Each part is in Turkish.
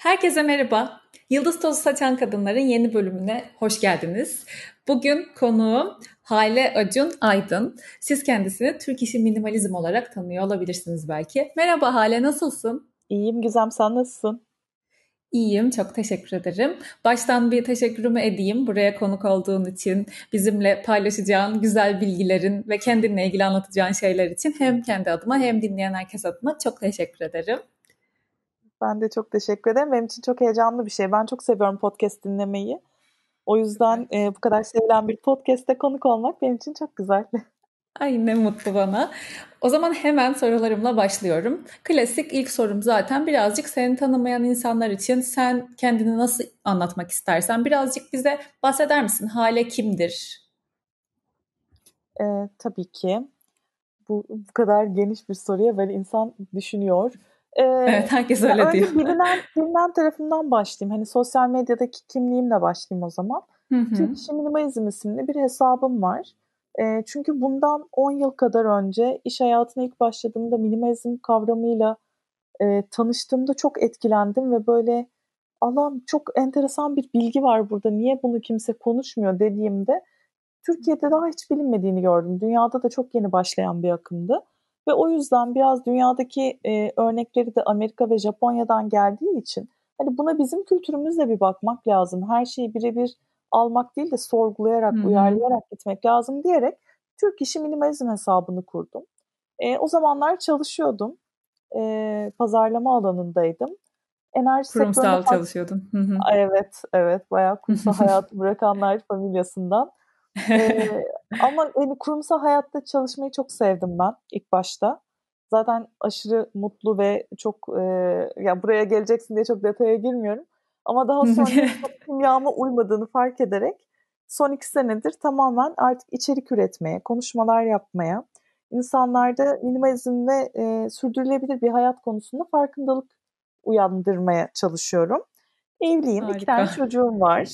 Herkese merhaba. Yıldız Tozu Saçan Kadınların yeni bölümüne hoş geldiniz. Bugün konuğum Hale Acun Aydın. Siz kendisini Türk İşi Minimalizm olarak tanıyor olabilirsiniz belki. Merhaba Hale, nasılsın? İyiyim Gizem, sen nasılsın? İyiyim, çok teşekkür ederim. Baştan bir teşekkürümü edeyim buraya konuk olduğun için, bizimle paylaşacağın güzel bilgilerin ve kendinle ilgili anlatacağın şeyler için hem kendi adıma hem dinleyen herkes adına çok teşekkür ederim. Ben de çok teşekkür ederim. Benim için çok heyecanlı bir şey. Ben çok seviyorum podcast dinlemeyi. O yüzden e, bu kadar sevilen bir podcast'te konuk olmak benim için çok güzel. Ay ne mutlu bana. O zaman hemen sorularımla başlıyorum. Klasik ilk sorum zaten birazcık seni tanımayan insanlar için sen kendini nasıl anlatmak istersen birazcık bize bahseder misin? Hale kimdir? E, tabii ki. Bu, bu kadar geniş bir soruya böyle insan düşünüyor. Ee, evet herkes öyle önce diyor. Bilinen, bilinen tarafından başlayayım. Hani sosyal medyadaki kimliğimle başlayayım o zaman. Türk İşi Minimalizm isimli bir hesabım var. E, çünkü bundan 10 yıl kadar önce iş hayatına ilk başladığımda minimalizm kavramıyla e, tanıştığımda çok etkilendim ve böyle Allah'ım çok enteresan bir bilgi var burada niye bunu kimse konuşmuyor dediğimde Türkiye'de daha hiç bilinmediğini gördüm. Dünyada da çok yeni başlayan bir akımdı. Ve o yüzden biraz dünyadaki e, örnekleri de Amerika ve Japonya'dan geldiği için hani buna bizim kültürümüzle bir bakmak lazım. Her şeyi birebir almak değil de sorgulayarak, hmm. uyarlayarak gitmek lazım diyerek Türk İşi Minimalizm hesabını kurdum. E, o zamanlar çalışıyordum. E, pazarlama alanındaydım. Enerji Kurumsal çalışıyordun. evet, evet. Bayağı kurumsal hayatı bırakanlar familyasından ee, ama hani kurumsal hayatta çalışmayı çok sevdim ben ilk başta. Zaten aşırı mutlu ve çok e, ya buraya geleceksin diye çok detaya girmiyorum. Ama daha sonra kimyama uymadığını fark ederek son iki senedir tamamen artık içerik üretmeye, konuşmalar yapmaya, insanlarda minimalizm ve e, sürdürülebilir bir hayat konusunda farkındalık uyandırmaya çalışıyorum. Evliyim, Harika. iki tane çocuğum var.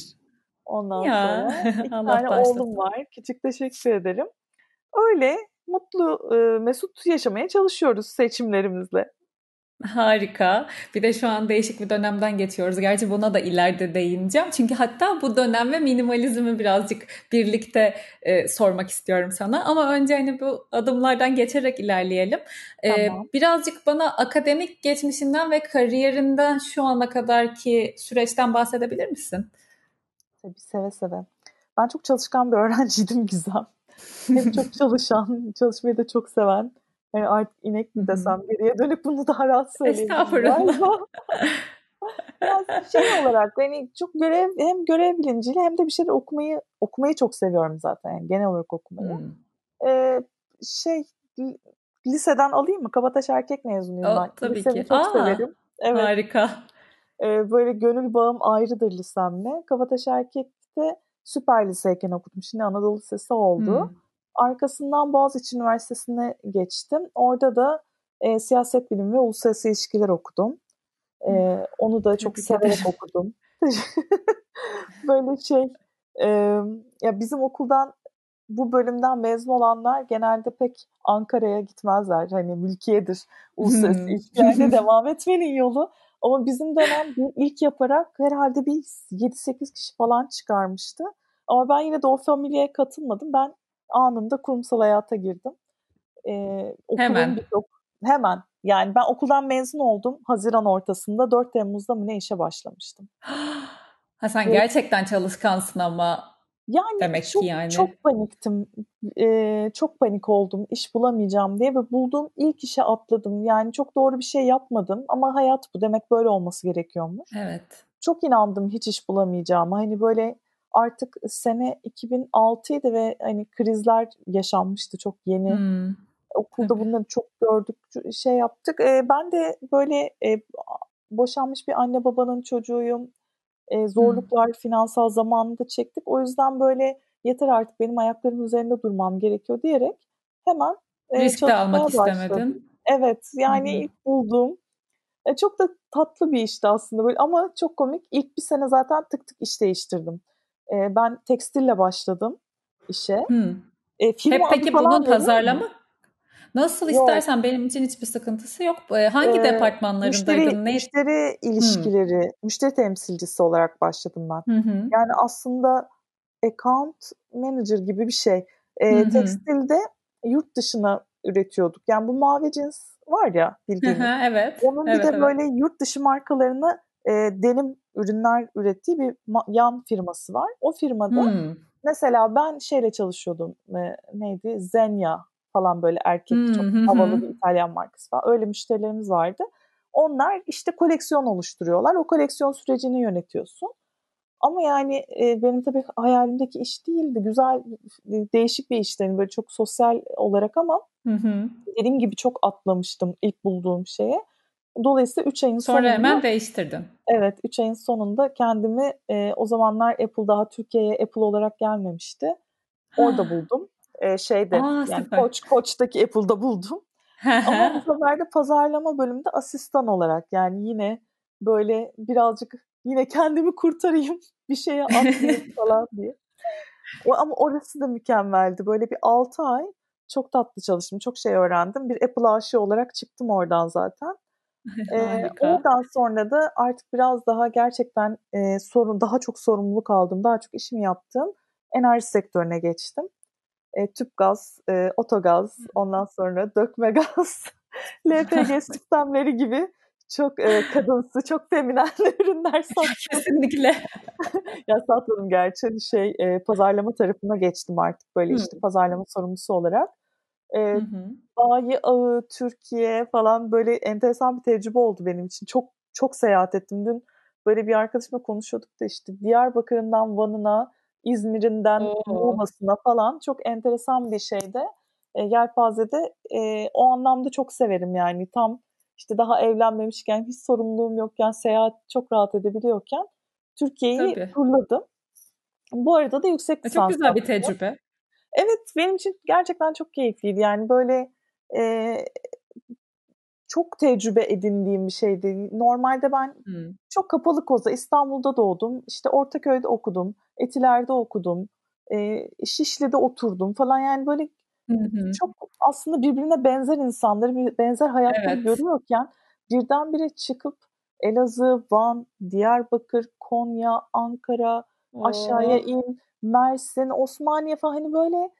Ondan ya, sonra iki tane başlasın. oğlum var. Küçük teşekkür ederim. Öyle mutlu, mesut yaşamaya çalışıyoruz seçimlerimizle. Harika. Bir de şu an değişik bir dönemden geçiyoruz. Gerçi buna da ileride değineceğim. Çünkü hatta bu dönem ve minimalizmi birazcık birlikte e, sormak istiyorum sana. Ama önce hani bu adımlardan geçerek ilerleyelim. E, tamam. Birazcık bana akademik geçmişinden ve kariyerinden şu ana kadarki süreçten bahsedebilir misin? Tabii seve seve. Ben çok çalışkan bir öğrenciydim Gizem. Hem çok çalışan, çalışmayı da çok seven. Yani artık inek mi desem geriye dönüp bunu daha rahat söyleyeyim. Estağfurullah. Biraz şey olarak yani çok görev hem görev bilinciyle hem de bir şeyler okumayı okumayı çok seviyorum zaten yani genel olarak okumayı. Hmm. Ee, şey liseden alayım mı? Kabataş erkek mezunuyum o, ben. Tabii Lisemi ki. çok Aa, severim. Evet. Harika. Ee, böyle gönül bağım ayrıdır lisemle. Kabataş Erkek'te süper liseyken okudum. Şimdi Anadolu Lisesi oldu. Hmm. Arkasından Boğaziçi Üniversitesi'ne geçtim. Orada da e, siyaset bilimi ve uluslararası ilişkiler okudum. E, onu da çok severek okudum. böyle şey e, ya bizim okuldan bu bölümden mezun olanlar genelde pek Ankara'ya gitmezler. Hani mülkiyedir. Uluslararası hmm. ilişkilerde devam etmenin yolu. Ama bizim dönem ilk yaparak herhalde bir 7-8 kişi falan çıkarmıştı. Ama ben yine de o familyeye katılmadım. Ben anında kurumsal hayata girdim. Ee, hemen. Birçok, hemen. Yani ben okuldan mezun oldum. Haziran ortasında 4 Temmuz'da mı ne işe başlamıştım. ha sen evet. gerçekten çalışkansın ama yani Demek çok, ki yani. çok paniktim. Ee, çok panik oldum iş bulamayacağım diye ve bulduğum ilk işe atladım. Yani çok doğru bir şey yapmadım ama hayat bu demek böyle olması gerekiyormuş. Evet. Çok inandım hiç iş bulamayacağıma. Hani böyle artık sene 2006 idi ve hani krizler yaşanmıştı çok yeni. Hmm. Okulda Tabii. bunları çok gördük, şey yaptık. Ee, ben de böyle e, boşanmış bir anne babanın çocuğuyum e, zorluklar, hmm. finansal zamanında çektik. O yüzden böyle yeter artık benim ayaklarım üzerinde durmam gerekiyor diyerek hemen e, risk de almak başladım. istemedin. Evet yani hmm. ilk bulduğum e, çok da tatlı bir işti aslında böyle ama çok komik. İlk bir sene zaten tık tık iş değiştirdim. E, ben tekstille başladım işe. Hmm. E, firma Hep peki bunun pazarlama Nasıl yok. istersen benim için hiçbir sıkıntısı yok. Ee, hangi ee, departmanlarındaydın? Müşteri, ne? müşteri ilişkileri, hmm. müşteri temsilcisi olarak başladım ben. Hı hı. Yani aslında account manager gibi bir şey. Ee, hı hı. Tekstilde yurt dışına üretiyorduk. Yani bu mavi cins var ya bildiğiniz. evet. Onun evet, bir de evet. böyle yurt dışı markalarını e, denim ürünler ürettiği bir yan firması var. O firmada hmm. mesela ben şeyle çalışıyordum. E, neydi? Zenya falan böyle erkek hmm. çok havalı bir İtalyan markası falan. Öyle müşterilerimiz vardı. Onlar işte koleksiyon oluşturuyorlar. O koleksiyon sürecini yönetiyorsun. Ama yani e, benim tabii hayalimdeki iş değildi. Güzel, değişik bir işti. Yani böyle çok sosyal olarak ama hı hı. dediğim gibi çok atlamıştım ilk bulduğum şeye. Dolayısıyla 3 ayın Sonra sonunda... hemen değiştirdin. Evet 3 ayın sonunda kendimi e, o zamanlar Apple daha Türkiye'ye Apple olarak gelmemişti. Orada buldum. E, şeyde Aa, yani süper. Koç, Koç'taki Apple'da buldum. Ama bu sefer de pazarlama bölümünde asistan olarak yani yine böyle birazcık yine kendimi kurtarayım bir şeye atlayayım falan diye. O, ama orası da mükemmeldi. Böyle bir 6 ay çok tatlı çalıştım. Çok şey öğrendim. Bir Apple aşığı olarak çıktım oradan zaten. ee, oradan sonra da artık biraz daha gerçekten e, sorun daha çok sorumluluk aldım. Daha çok işimi yaptım. Enerji sektörüne geçtim. E, tüp gaz, e, otogaz, ondan sonra dökme gaz, LPG sistemleri gibi çok e, kadınsı, çok feminen ürünler sattım. Kesinlikle. ya satmadım gerçi. Hani şey e, pazarlama tarafına geçtim artık böyle hmm. işte pazarlama sorumlusu olarak. E, hı Bayi Ağı, Türkiye falan böyle enteresan bir tecrübe oldu benim için. Çok çok seyahat ettim. Dün böyle bir arkadaşımla konuşuyorduk da işte Diyarbakır'ından Van'ına, İzmir'inden Muğla'sına falan çok enteresan bir şeyde. E, Yelpaze'de e, o anlamda çok severim yani. Tam işte daha evlenmemişken, hiç sorumluluğum yokken, seyahat çok rahat edebiliyorken Türkiye'yi turladım. Bu arada da yüksek lisans Çok güzel bir tecrübe. Evet benim için gerçekten çok keyifliydi. Yani böyle e, çok tecrübe edindiğim bir şeydi. Normalde ben hmm. çok kapalı koza İstanbul'da doğdum. İşte Ortaköy'de okudum. Etiler'de okudum. E, Şişli'de oturdum falan. Yani böyle hı. Çok aslında birbirine benzer insanları, benzer hayatları evet. görüyorken birdenbire çıkıp Elazığ, Van, Diyarbakır, Konya, Ankara, Oo. aşağıya in, Mersin, Osmaniye falan hani böyle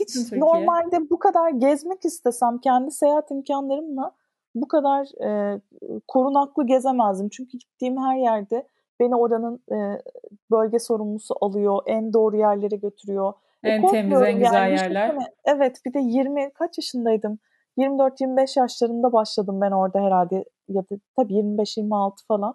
hiç Türkiye. normalde bu kadar gezmek istesem kendi seyahat imkanlarımla bu kadar e, korunaklı gezemezdim. Çünkü gittiğim her yerde beni oranın e, bölge sorumlusu alıyor, en doğru yerlere götürüyor. E, en temiz, en güzel yani, yerler. Evet bir de 20 kaç yaşındaydım? 24-25 yaşlarında başladım ben orada herhalde ya da tabii 25-26 falan.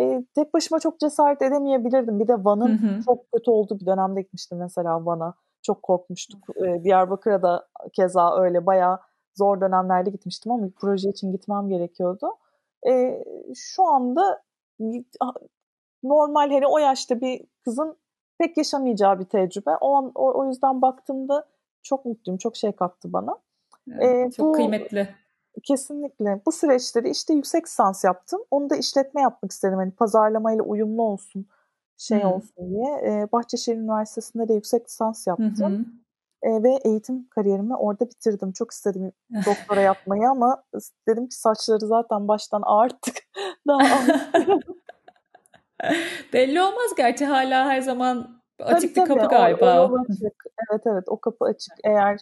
E, tek başıma çok cesaret edemeyebilirdim. Bir de Van'ın hı hı. çok kötü olduğu bir dönemde gitmiştim mesela Van'a. Çok korkmuştuk. E, Diyarbakır'a da keza öyle bayağı zor dönemlerde gitmiştim ama bir proje için gitmem gerekiyordu. E, şu anda normal hani o yaşta bir kızın pek yaşamayacağı bir tecrübe. O, an, o, o yüzden baktığımda çok mutluyum. Çok şey kattı bana. Evet, ee, çok bu, kıymetli. Kesinlikle. Bu süreçte de işte yüksek lisans yaptım. Onu da işletme yapmak istedim. Hani pazarlamayla uyumlu olsun, şey hı olsun diye. Ee, Bahçeşehir Üniversitesi'nde de yüksek lisans yaptım. Ee, ve eğitim kariyerimi orada bitirdim. Çok istedim doktora yapmayı ama dedim ki saçları zaten baştan ağarttık. Daha Belli olmaz gerçi hala her zaman açık bir kapı galiba. O, o açık. Evet evet o kapı açık eğer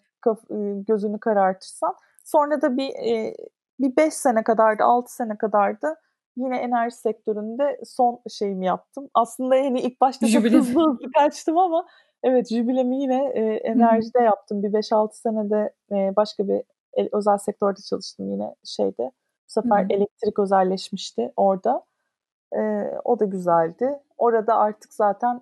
gözünü karartırsan. Sonra da bir e, bir 5 sene kadar da 6 sene kadar da yine enerji sektöründe son şeyimi yaptım. Aslında yani ilk başta çok hızlı hızlı kaçtım ama evet jübilemi yine e, enerjide Hı. yaptım. Bir 5-6 senede e, başka bir el, özel sektörde çalıştım yine şeyde. Bu sefer Hı. elektrik özelleşmişti orada. E, o da güzeldi. Orada artık zaten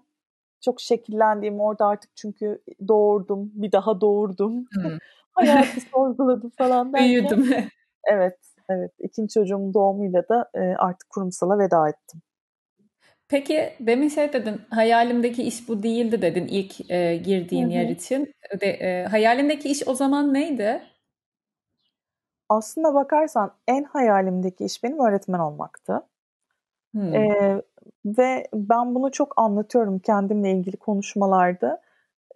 çok şekillendiğim orada artık çünkü doğurdum, bir daha doğurdum. Hmm. Hayatı sorguladım falan derken. Büyüdüm. evet, evet. İkinci çocuğumun doğumuyla da artık kurumsala veda ettim. Peki demin şey dedin, hayalimdeki iş bu değildi dedin ilk e, girdiğin Hı-hı. yer için. De, e, hayalindeki iş o zaman neydi? Aslında bakarsan en hayalimdeki iş benim öğretmen olmaktı. Hmm. E, ve ben bunu çok anlatıyorum kendimle ilgili konuşmalarda.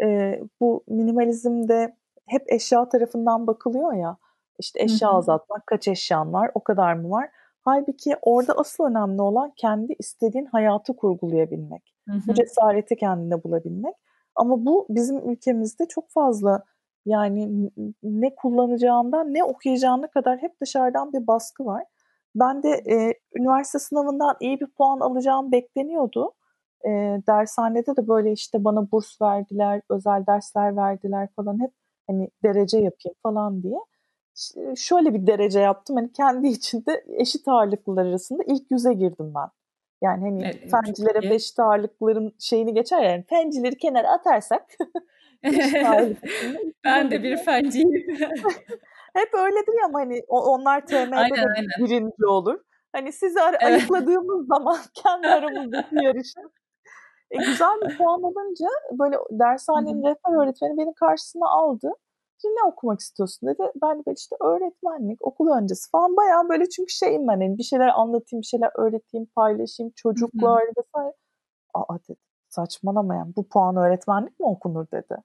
E, bu minimalizmde hep eşya tarafından bakılıyor ya. İşte eşya Hı-hı. azaltmak, kaç eşyan var, o kadar mı var? Halbuki orada asıl önemli olan kendi istediğin hayatı kurgulayabilmek. Hı-hı. Bu cesareti kendine bulabilmek. Ama bu bizim ülkemizde çok fazla yani ne kullanacağından ne okuyacağına kadar hep dışarıdan bir baskı var. Ben de e, üniversite sınavından iyi bir puan alacağım bekleniyordu. E, dershanede de böyle işte bana burs verdiler, özel dersler verdiler falan hep hani derece yapayım falan diye. Şöyle bir derece yaptım hani kendi içinde eşit ağırlıklılar arasında ilk yüze girdim ben. Yani hani evet, fencilere beş ağırlıkların şeyini geçer yani fencileri kenara atarsak ben de bir fenciyim. Hep öyledir ya ama hani onlar TM'de aynen, de aynen. birinci olur. Hani sizi ar- evet. ayıkladığımız zaman kendi aramızdaki yarışı. E, güzel bir puan alınca böyle dershanenin rehber öğretmeni beni karşısına aldı. Şimdi ne okumak istiyorsun dedi. Ben de işte öğretmenlik, okul öncesi falan bayağı böyle çünkü şeyim ben hani bir şeyler anlatayım, bir şeyler öğreteyim, paylaşayım, çocuklar vesaire. Aa dedi saçmalamayan bu puan öğretmenlik mi okunur dedi.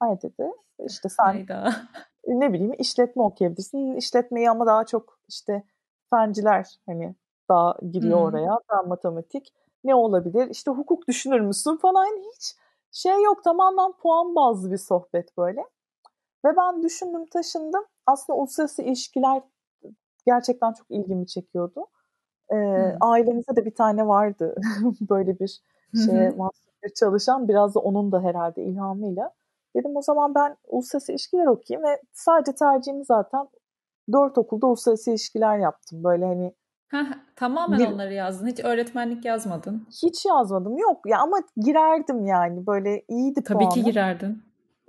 Hayır dedi. İşte sen Hayda. ne bileyim işletme okuyabilirsin. İşletmeyi ama daha çok işte fenciler hani daha giriyor hmm. oraya. Daha matematik. Ne olabilir? İşte hukuk düşünür müsün falan hiç şey yok. Tamamen puan bazlı bir sohbet böyle. Ve ben düşündüm taşındım. Aslında uluslararası ilişkiler gerçekten çok ilgimi çekiyordu. Ee, hmm. Ailemizde de bir tane vardı böyle bir şeye çalışan. Biraz da onun da herhalde ilhamıyla. Dedim o zaman ben uluslararası ilişkiler okuyayım ve sadece tercihimi zaten dört okulda uluslararası ilişkiler yaptım. Böyle hani Heh, tamamen bir, onları yazdın. Hiç öğretmenlik yazmadın. Hiç yazmadım. Yok ya ama girerdim yani. Böyle iyiydi Tabii puanı. ki girerdin.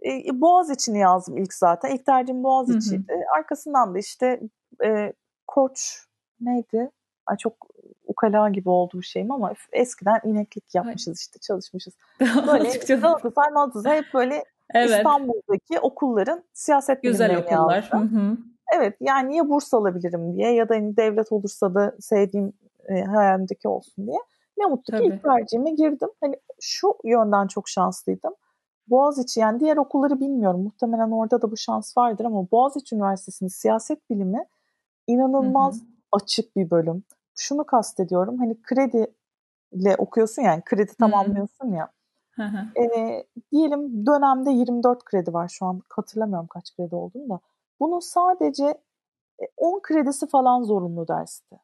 E, Boğaz için yazdım ilk zaten. İlk tercihim Boğaz içiydi. Arkasından da işte e, Koç neydi? Ay çok ukala gibi oldu bir şeyim ama eskiden ineklik yapmışız işte çalışmışız. Böyle Galatasaray Galatasaray hep böyle Evet. İstanbul'daki okulların siyaset Güzel okullar. Hı hı. Evet yani ya burs alabilirim diye ya da hani devlet olursa da sevdiğim e, hayalimdeki olsun diye. Ne mutlu Tabii. ki ilk tercihime girdim. Hani şu yönden çok şanslıydım. Boğaziçi yani diğer okulları bilmiyorum. Muhtemelen orada da bu şans vardır ama Boğaziçi Üniversitesi'nin siyaset bilimi inanılmaz hı hı. açık bir bölüm. Şunu kastediyorum. Hani krediyle okuyorsun yani kredi tamamlıyorsun ya. Hı hı. E, diyelim dönemde 24 kredi var şu an hatırlamıyorum kaç kredi olduğunu da. Bunun sadece 10 kredisi falan zorunlu dersti.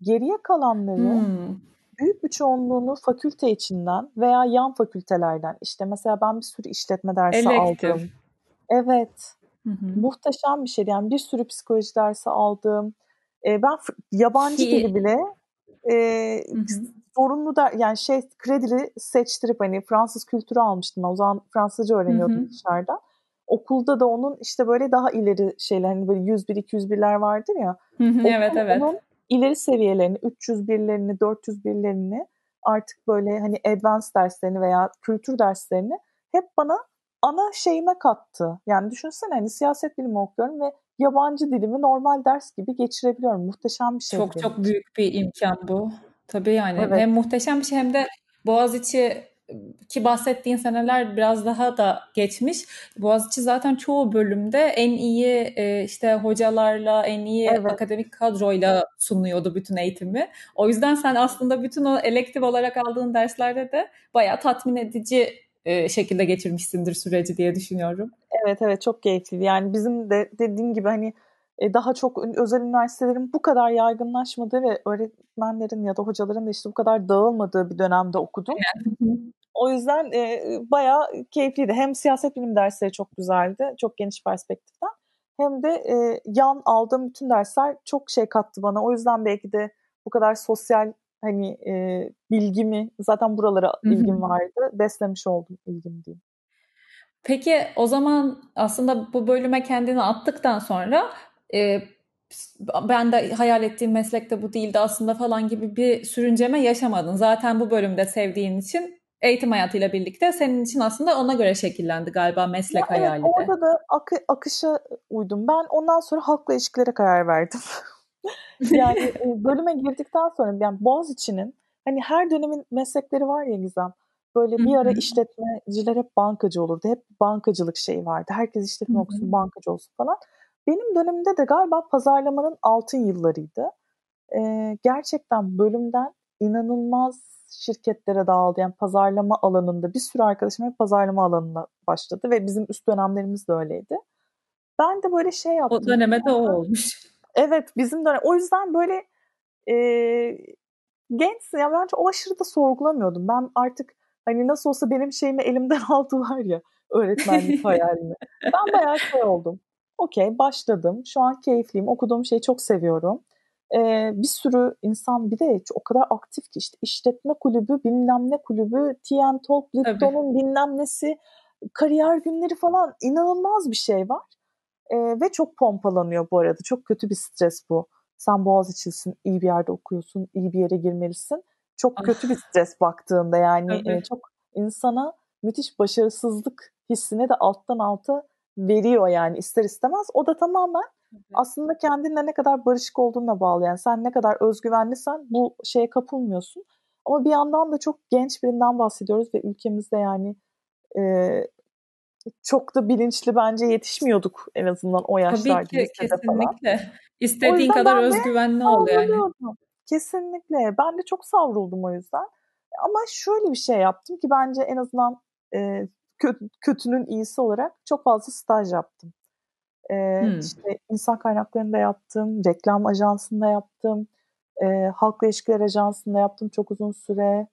Geriye kalanları hmm. Büyük bir çoğunluğunu fakülte içinden veya yan fakültelerden işte mesela ben bir sürü işletme dersi Elektif. aldım. Evet. Hı hı. Muhteşem bir şey. Yani bir sürü psikoloji dersi aldım. Ee, ben yabancı dili bile e, hı hı zorunlu da yani şey kredili seçtirip hani Fransız kültürü almıştım. O zaman Fransızca öğreniyordum hı hı. dışarıda. Okulda da onun işte böyle daha ileri şeyler hani böyle 101 201'ler vardır ya. Hı hı, evet evet. Onun ileri seviyelerini 301'lerini 401'lerini artık böyle hani advanced derslerini veya kültür derslerini hep bana ana şeyime kattı. Yani düşünsene hani siyaset bilimi okuyorum ve yabancı dilimi normal ders gibi geçirebiliyorum. Muhteşem bir şey. Çok çok büyük bir imkan bu. Tabii yani evet. hem muhteşem bir şey hem de Boğaziçi ki bahsettiğin seneler biraz daha da geçmiş. Boğaziçi zaten çoğu bölümde en iyi e, işte hocalarla, en iyi evet. akademik kadroyla sunuyordu bütün eğitimi. O yüzden sen aslında bütün o elektif olarak aldığın derslerde de bayağı tatmin edici e, şekilde geçirmişsindir süreci diye düşünüyorum. Evet evet çok keyifli. Yani bizim de dediğim gibi hani e, daha çok özel üniversitelerin bu kadar yaygınlaşmadığı ve öğretmenlerin ya da hocaların da işte bu kadar dağılmadığı bir dönemde okudum. O yüzden e, bayağı keyifliydi. Hem siyaset bilim dersleri çok güzeldi, çok geniş perspektiften. Hem de e, yan aldığım bütün dersler çok şey kattı bana. O yüzden belki de bu kadar sosyal hani e, bilgimi zaten buralara ilgim vardı. Beslemiş oldum ilgim diyeyim. Peki o zaman aslında bu bölüme kendini attıktan sonra e, ben de hayal ettiğim meslekte bu değildi aslında falan gibi bir sürünceme yaşamadın. Zaten bu bölümde sevdiğin için eğitim hayatıyla birlikte senin için aslında ona göre şekillendi galiba meslek ya hayali evet, Orada da akı, akışa uydum. Ben ondan sonra halkla ilişkilere karar verdim. yani e, bölüme girdikten sonra yani Boğaziçi'nin hani her dönemin meslekleri var ya Gizem. Böyle bir ara işletmeciler hep bankacı olurdu. Hep bankacılık şeyi vardı. Herkes işletme okusun, bankacı olsun falan. Benim dönemimde de galiba pazarlamanın altın yıllarıydı. Ee, gerçekten bölümden inanılmaz şirketlere dağıldı. Yani pazarlama alanında bir sürü arkadaşım hep pazarlama alanına başladı ve bizim üst dönemlerimiz de öyleydi. Ben de böyle şey yaptım. O döneme de o olmuş. Evet bizim dönem. O yüzden böyle e, gençsin. Yani bence o aşırı da sorgulamıyordum. Ben artık hani nasıl olsa benim şeyimi elimden aldılar ya öğretmenlik hayalini. Ben bayağı şey oldum. Okey başladım. Şu an keyifliyim. Okuduğum şeyi çok seviyorum. Ee, bir sürü insan bir de o kadar aktif ki işte işletme kulübü, bilmem ne kulübü, TN Talk, Lipton'un bilmem nesi, kariyer günleri falan inanılmaz bir şey var. Ee, ve çok pompalanıyor bu arada. Çok kötü bir stres bu. Sen boğaz içilsin, iyi bir yerde okuyorsun, iyi bir yere girmelisin. Çok ah. kötü bir stres baktığında yani e, çok insana müthiş başarısızlık hissini de alttan alta veriyor yani ister istemez. O da tamamen aslında kendinle ne kadar barışık olduğuna bağlı. Yani sen ne kadar özgüvenlisen bu şeye kapılmıyorsun. Ama bir yandan da çok genç birinden bahsediyoruz ve ülkemizde yani e, çok da bilinçli bence yetişmiyorduk en azından o yaşlarda. Tabii ki kesinlikle. Falan. İstediğin kadar özgüvenli ol yani. Kesinlikle. Ben de çok savruldum o yüzden. Ama şöyle bir şey yaptım ki bence en azından e, kötünün iyisi olarak çok fazla staj yaptım. E, hmm. İşte insan kaynaklarında yaptım, reklam ajansında yaptım, e, halkla ilişkiler ajansında yaptım çok uzun süre.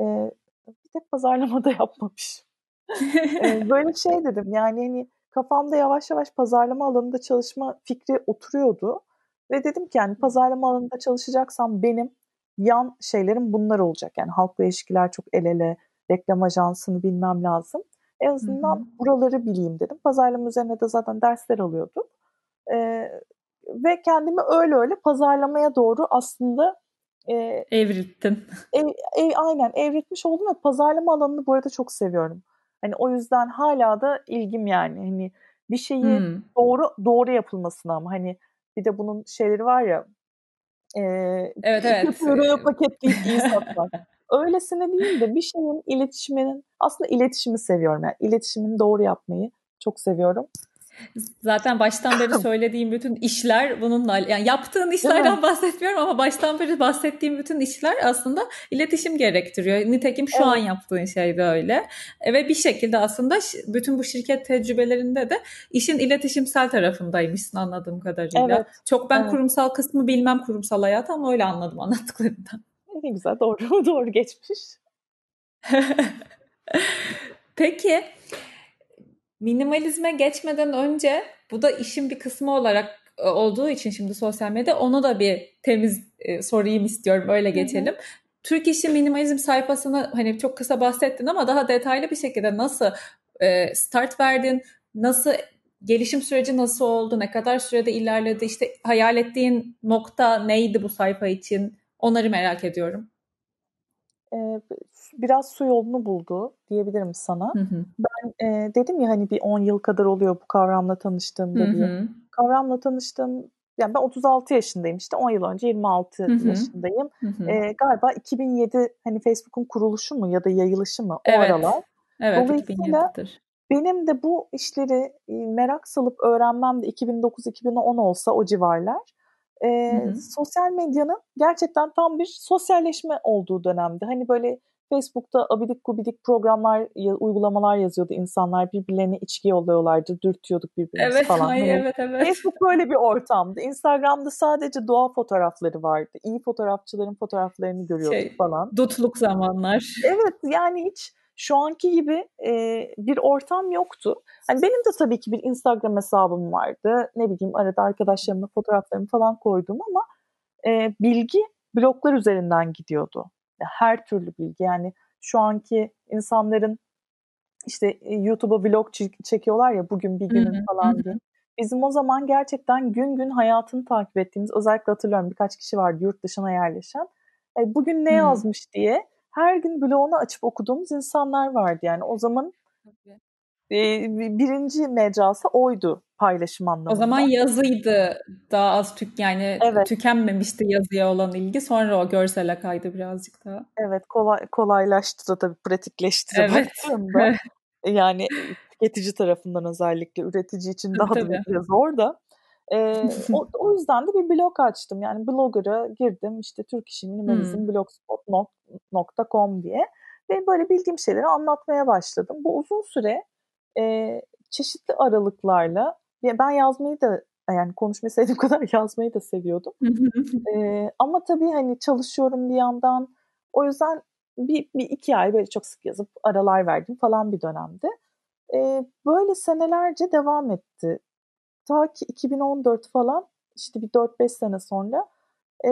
E, bir tek pazarlamada yapmamışım. e, böyle şey dedim yani hani kafamda yavaş yavaş pazarlama alanında çalışma fikri oturuyordu. Ve dedim ki yani pazarlama alanında çalışacaksam benim yan şeylerim bunlar olacak. Yani halkla ilişkiler çok el ele, reklam ajansını bilmem lazım. En azından hı hı. buraları bileyim dedim. Pazarlama üzerine de zaten dersler alıyordum. Ee, ve kendimi öyle öyle pazarlamaya doğru aslında e, evrittim. Ev, ev, aynen evritmiş oldum ve pazarlama alanını bu arada çok seviyorum. Hani o yüzden hala da ilgim yani. Hani bir şeyi hmm. doğru doğru yapılmasına ama hani bir de bunun şeyleri var ya e, evet evet. Euroya paketleyip iyi satmak. Öylesine değil de bir şeyin iletişiminin aslında iletişimi seviyorum. Yani iletişimini doğru yapmayı çok seviyorum. Zaten baştan beri söylediğim bütün işler bununla yani yaptığın işlerden bahsetmiyorum ama baştan beri bahsettiğim bütün işler aslında iletişim gerektiriyor. Nitekim şu evet. an yaptığın şey de öyle. Ve bir şekilde aslında bütün bu şirket tecrübelerinde de işin iletişimsel tarafındaymışsın anladığım kadarıyla. Evet. Çok ben evet. kurumsal kısmı bilmem kurumsal hayat ama öyle anladım anlattıklarından. Ne güzel doğru doğru geçmiş. Peki minimalizme geçmeden önce bu da işin bir kısmı olarak e, olduğu için şimdi sosyal medya onu da bir temiz e, sorayım istiyorum öyle geçelim. Hı hı. Türk İşi Minimalizm sayfasını hani çok kısa bahsettin ama daha detaylı bir şekilde nasıl e, start verdin? Nasıl gelişim süreci nasıl oldu? Ne kadar sürede ilerledi? İşte hayal ettiğin nokta neydi bu sayfa için? Onları merak ediyorum. Ee, biraz su yolunu buldu diyebilirim sana. Hı hı. Ben e, dedim ya hani bir 10 yıl kadar oluyor bu kavramla tanıştığımda hı hı. diye. Kavramla tanıştığım yani ben 36 yaşındayım işte 10 yıl önce 26 hı hı. yaşındayım. Hı hı. E, galiba 2007 hani Facebook'un kuruluşu mu ya da yayılışı mı o evet. aralar. Evet Dolayısıyla 2007'dir. benim de bu işleri merak salıp öğrenmem de 2009-2010 olsa o civarlar e, hı hı. sosyal medyanın gerçekten tam bir sosyalleşme olduğu dönemde. Hani böyle Facebook'ta abidik gubidik programlar, uygulamalar yazıyordu insanlar. Birbirlerine içki yolluyorlardı, dürtüyorduk birbirimizi evet, falan. Ay, hani evet, evet. Facebook böyle bir ortamdı. Instagram'da sadece doğa fotoğrafları vardı. İyi fotoğrafçıların fotoğraflarını görüyorduk şey, falan. Dutluk zamanlar. Evet yani hiç şu anki gibi e, bir ortam yoktu. Hani benim de tabii ki bir Instagram hesabım vardı. Ne bileyim arada arkadaşlarımla fotoğraflarımı falan koydum ama e, bilgi bloklar üzerinden gidiyordu. Her türlü bilgi yani şu anki insanların işte YouTube'a vlog çekiyorlar ya bugün bir günün falan diye. Bizim o zaman gerçekten gün gün hayatını takip ettiğimiz özellikle hatırlıyorum birkaç kişi vardı yurt dışına yerleşen. E, bugün ne yazmış diye her gün bloğunu açıp okuduğumuz insanlar vardı. Yani o zaman e, birinci mecrası oydu paylaşım anlamında. O zaman yazıydı daha az tük yani evet. tükenmemişti yazıya olan ilgi. Sonra o görsele kaydı birazcık daha. Evet kolay, kolaylaştı da tabii pratikleşti evet. yani tüketici tarafından özellikle üretici için daha tabii. da biraz zor da. E, o, o yüzden de bir blog açtım. Yani blogger'a girdim işte Türk İşi Minimalizm hmm. blogspot.com diye ve böyle bildiğim şeyleri anlatmaya başladım. Bu uzun süre e, çeşitli aralıklarla ben yazmayı da yani konuşmayı sevdiğim kadar yazmayı da seviyordum. ee, ama tabii hani çalışıyorum bir yandan. O yüzden bir, bir iki ay böyle çok sık yazıp aralar verdim falan bir dönemde. Ee, böyle senelerce devam etti. Ta ki 2014 falan işte bir 4-5 sene sonra e,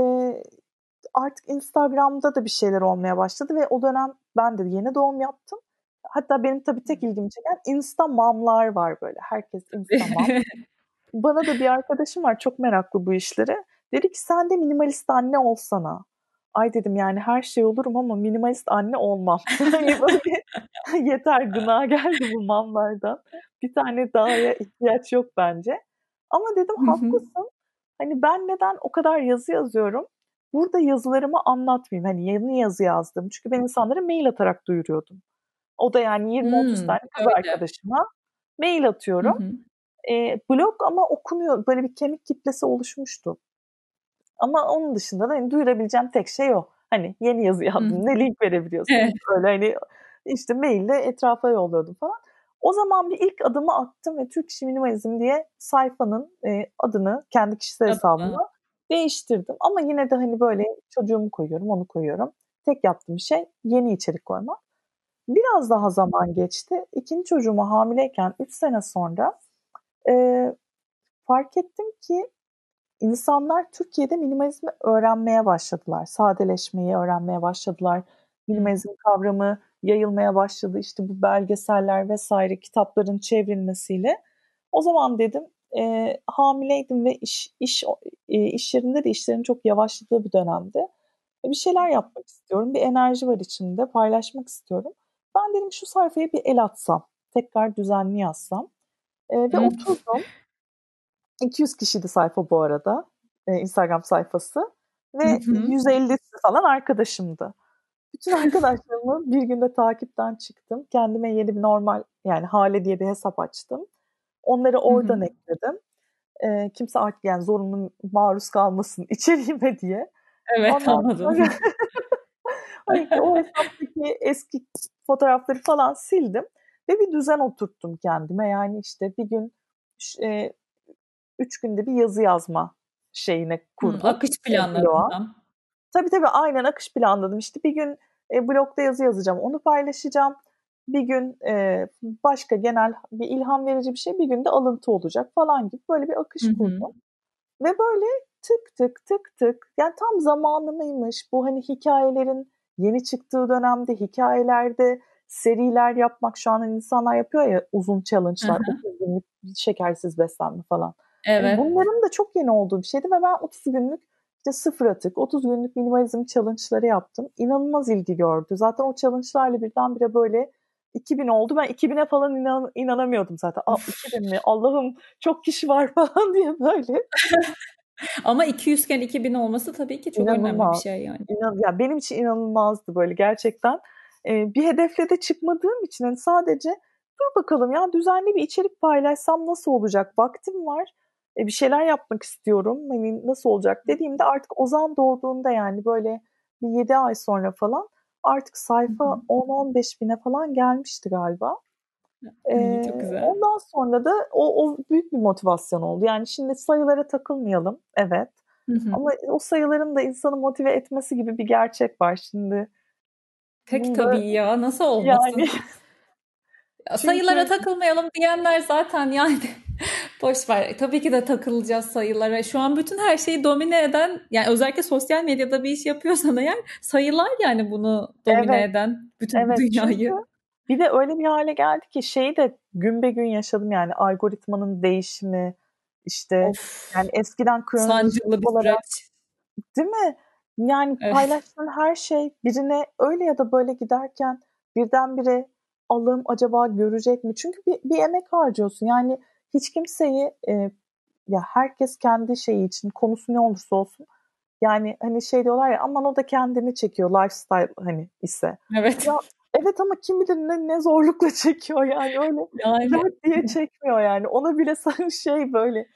artık Instagram'da da bir şeyler olmaya başladı ve o dönem ben de yeni doğum yaptım. Hatta benim tabii tek ilgimi çeken Insta mamlar var böyle. Herkes Insta mam. Bana da bir arkadaşım var çok meraklı bu işlere. Dedi ki sen de minimalist anne olsana. Ay dedim yani her şey olurum ama minimalist anne olmam. hani böyle yeter gına geldi bu mamlardan. Bir tane daha ihtiyaç yok bence. Ama dedim haklısın. Hani ben neden o kadar yazı yazıyorum? Burada yazılarımı anlatmayayım. Hani yeni yazı yazdım. Çünkü ben insanlara mail atarak duyuruyordum. O da yani 20-30 hmm, tane kız öyle. arkadaşıma mail atıyorum. Hı hı. E, blog ama okunuyor. Böyle bir kemik kitlesi oluşmuştu. Ama onun dışında da hani duyurabileceğim tek şey o. Hani yeni yazı yazdım. Ne link verebiliyorsun. Evet. Böyle hani işte maille etrafa yolluyordum falan. O zaman bir ilk adımı attım ve Türk İşi Minimalizm diye sayfanın e, adını kendi kişisel hesabıma değiştirdim. Ama yine de hani böyle çocuğumu koyuyorum, onu koyuyorum. Tek yaptığım şey yeni içerik koymak. Biraz daha zaman geçti. İkinci çocuğuma hamileyken 3 sene sonra e, fark ettim ki insanlar Türkiye'de minimalizmi öğrenmeye başladılar. Sadeleşmeyi öğrenmeye başladılar. Minimalizm kavramı yayılmaya başladı. İşte bu belgeseller vesaire kitapların çevrilmesiyle. O zaman dedim e, hamileydim ve iş iş e, iş yerinde de işlerin çok yavaşladığı bir dönemde. E, bir şeyler yapmak istiyorum. Bir enerji var içimde. Paylaşmak istiyorum. Ben dedim şu sayfaya bir el atsam. Tekrar düzenli yazsam. E, ve oturdum. 200 kişiydi sayfa bu arada. E, Instagram sayfası. Ve hı hı. 150 falan arkadaşımdı. Bütün arkadaşlarımı bir günde takipten çıktım. Kendime yeni bir normal yani Hale diye bir hesap açtım. Onları oradan hı hı. ekledim. E, kimse artık yani zorunlu maruz kalmasın içeriğime diye. Evet Ondan anladım. Sonra... hani o hesaptaki eski fotoğrafları falan sildim. Ve bir düzen oturttum kendime. Yani işte bir gün e, üç günde bir yazı yazma şeyine kurdum. Hı, akış planladım. Tabii tabii aynen akış planladım. İşte bir gün e, blogda yazı yazacağım. Onu paylaşacağım. Bir gün e, başka genel bir ilham verici bir şey bir günde alıntı olacak falan gibi böyle bir akış Hı-hı. kurdum. Ve böyle tık tık tık tık yani tam zamanı mıymış bu hani hikayelerin yeni çıktığı dönemde hikayelerde seriler yapmak şu an insanlar yapıyor ya uzun challenge'lar, 30 günlük şekersiz beslenme falan. Evet. bunların da çok yeni olduğu bir şeydi ve ben 30 günlük işte sıfır atık, 30 günlük minimalizm challenge'ları yaptım. İnanılmaz ilgi gördü. Zaten o challenge'larla birdenbire böyle 2000 oldu. Ben 2000'e falan inan, inanamıyordum zaten. Aa, 2000 mi? Allah'ım çok kişi var falan diye böyle. Ama 200 iken 2000 olması tabii ki çok İnanılmaz. önemli bir şey yani. İnan, ya benim için inanılmazdı böyle gerçekten e, bir hedefle de çıkmadığım için hani sadece dur bakalım ya düzenli bir içerik paylaşsam nasıl olacak? Vaktim var. E, bir şeyler yapmak istiyorum. Hani nasıl olacak dediğimde artık Ozan doğduğunda yani böyle bir 7 ay sonra falan artık sayfa 10-15 bine falan gelmişti galiba. Ee, Çok güzel. Ondan sonra da o, o büyük bir motivasyon oldu. Yani şimdi sayılara takılmayalım. Evet. Hı hı. Ama o sayıların da insanı motive etmesi gibi bir gerçek var. Şimdi Pek Bunda, tabii ya nasıl olmasın? Yani, Çünkü... Sayılara takılmayalım diyenler zaten yani boş ver. Tabii ki de takılacağız sayılara. Şu an bütün her şeyi domine eden yani özellikle sosyal medyada bir iş yapıyorsan eğer sayılar yani bunu domine evet. eden bütün evet, dünyayı. Çünkü bir de öyle bir hale geldi ki şeyi de gün be gün yaşadım yani algoritmanın değişimi işte of, yani eskiden kronolojik olarak değil mi? Yani evet. paylaştığın her şey birine öyle ya da böyle giderken birdenbire Allah'ım acaba görecek mi? Çünkü bir, bir emek harcıyorsun. Yani hiç kimseyi e, ya herkes kendi şeyi için konusu ne olursa olsun yani hani şey diyorlar ya aman o da kendini çekiyor lifestyle hani ise. Evet. Ya, evet ama kim bilir ne, ne zorlukla çekiyor yani öyle yani. diye çekmiyor yani. Ona bile sen şey böyle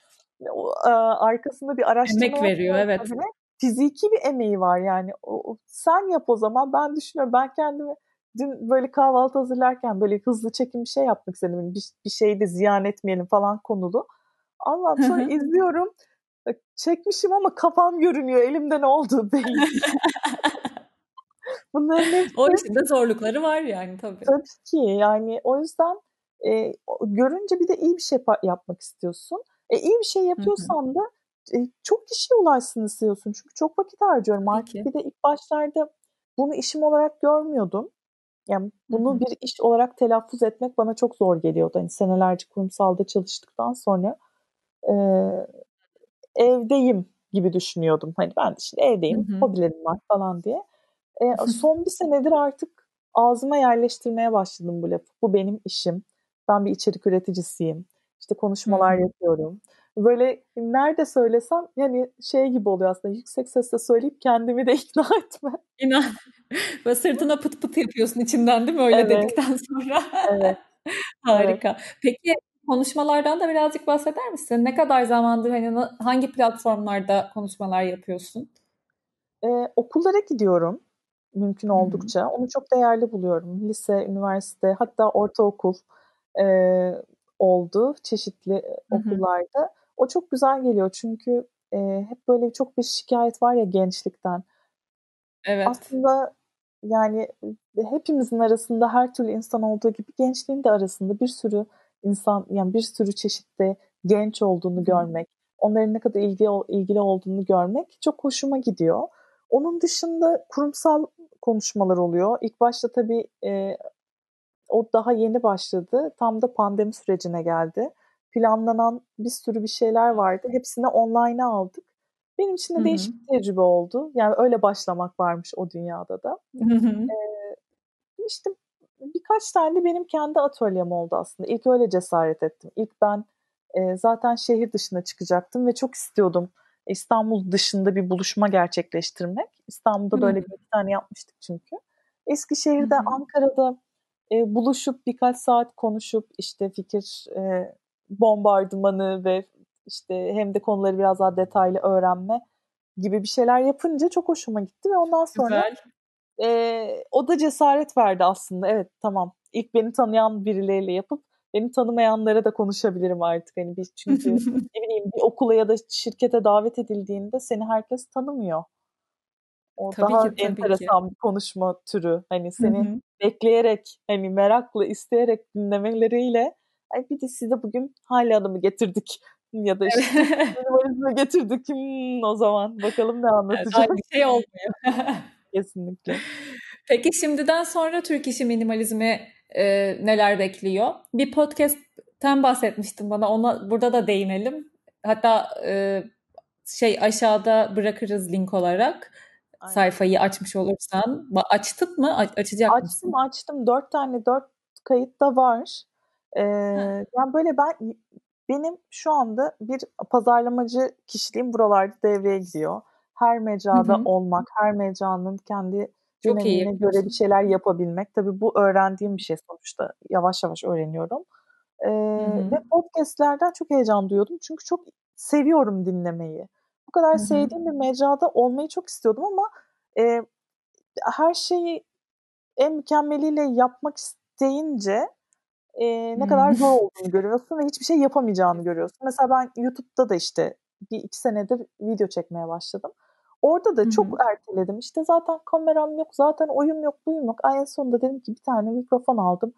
e, arkasında bir araştırma Emek veriyor evet. Bile, fiziki bir emeği var yani. O, sen yap o zaman. Ben düşünüyorum ben kendimi dün böyle kahvaltı hazırlarken böyle hızlı çekim bir şey yapmak istedim. Bir, bir şeyi de ziyan etmeyelim falan konulu. Allah'ım sonra izliyorum. Çekmişim ama kafam görünüyor. Elimde ne olduğu belli. Bunların hepsi... O içinde zorlukları var yani tabii. Tabii ki yani o yüzden e, görünce bir de iyi bir şey yapmak istiyorsun. E, iyi bir şey yapıyorsan da e, çok kişiye ulaşsın istiyorsun. Çünkü çok vakit harcıyorum artık. Bir de ilk başlarda bunu işim olarak görmüyordum. Yani bunu Hı-hı. bir iş olarak telaffuz etmek bana çok zor geliyordu. Hani senelerce kurumsalda çalıştıktan sonra e, evdeyim gibi düşünüyordum. Hani ben şimdi evdeyim, Hı-hı. hobilerim var falan diye. E, son bir senedir artık ağzıma yerleştirmeye başladım bu lafı. Bu benim işim. Ben bir içerik üreticisiyim. İşte konuşmalar Hı-hı. yapıyorum. Böyle nerede söylesem yani şey gibi oluyor aslında yüksek sesle söyleyip kendimi de ikna etme. İnan. Ve sırtına pıt pıt yapıyorsun içinden değil mi öyle evet. dedikten sonra? Evet. Harika. Evet. Peki konuşmalardan da birazcık bahseder misin? Ne kadar zamandır hani hangi platformlarda konuşmalar yapıyorsun? Ee, okullara gidiyorum mümkün oldukça. Hı-hı. Onu çok değerli buluyorum. Lise, üniversite, hatta ortaokul e, oldu çeşitli Hı-hı. okullarda. O çok güzel geliyor çünkü e, hep böyle çok bir şikayet var ya gençlikten. Evet. Aslında yani hepimizin arasında her türlü insan olduğu gibi gençliğin de arasında bir sürü insan yani bir sürü çeşitli genç olduğunu görmek, onların ne kadar ilgi, ilgili olduğunu görmek çok hoşuma gidiyor. Onun dışında kurumsal konuşmalar oluyor. İlk başta tabii e, o daha yeni başladı. Tam da pandemi sürecine geldi. Planlanan bir sürü bir şeyler vardı. Hepsini online'a aldık. Benim için de Hı-hı. değişik bir tecrübe oldu. Yani öyle başlamak varmış o dünyada da. Ee, işte birkaç tane benim kendi atölyem oldu aslında. İlk öyle cesaret ettim. İlk ben e, zaten şehir dışına çıkacaktım ve çok istiyordum İstanbul dışında bir buluşma gerçekleştirmek. İstanbul'da böyle bir tane yapmıştık çünkü. Eskişehir'de, Hı-hı. Ankara'da e, buluşup birkaç saat konuşup işte fikir e, bombardımanı ve işte hem de konuları biraz daha detaylı öğrenme gibi bir şeyler yapınca çok hoşuma gitti ve ondan sonra e, o da cesaret verdi aslında. Evet tamam ilk beni tanıyan birileriyle yapıp beni tanımayanlara da konuşabilirim artık. Hani biz çünkü ne bileyim bir okula ya da şirkete davet edildiğinde seni herkes tanımıyor. O tabii daha ki, tabii enteresan ki. bir konuşma türü. Hani seni Hı-hı. bekleyerek, hani merakla, isteyerek dinlemeleriyle Ay bir de size bugün hali adamı getirdik ya da işte minimalizme getirdik hmm, o zaman bakalım ne anlatacak. Evet, şey olmuyor. Kesinlikle. Peki şimdiden sonra Türk işi minimalizmi e, neler bekliyor? Bir podcast'ten bahsetmiştin bana. Ona burada da değinelim. Hatta e, şey aşağıda bırakırız link olarak. Aynen. Sayfayı açmış olursan. Açtın mı? Açacak açtım, mısın? Açtım açtım. Dört tane dört kayıt da var. Ee, yani böyle ben benim şu anda bir pazarlamacı kişiliğim buralarda devreye gidiyor. Her mecrada hı hı. olmak, her mecranın kendi dinamiğine göre bir şeyler yapabilmek. Tabii bu öğrendiğim bir şey sonuçta. Yavaş yavaş öğreniyorum. Ee, ve podcastlerden çok heyecan duyuyordum. Çünkü çok seviyorum dinlemeyi. Bu kadar Hı-hı. sevdiğim bir mecrada olmayı çok istiyordum ama e, her şeyi en mükemmeliyle yapmak isteyince e, ne hmm. kadar zor olduğunu görüyorsun ve hiçbir şey yapamayacağını görüyorsun. Mesela ben YouTube'da da işte bir iki senedir video çekmeye başladım. Orada da hmm. çok erteledim. İşte zaten kameram yok, zaten oyun yok, buyum yok. Ay en sonunda dedim ki bir tane mikrofon aldım.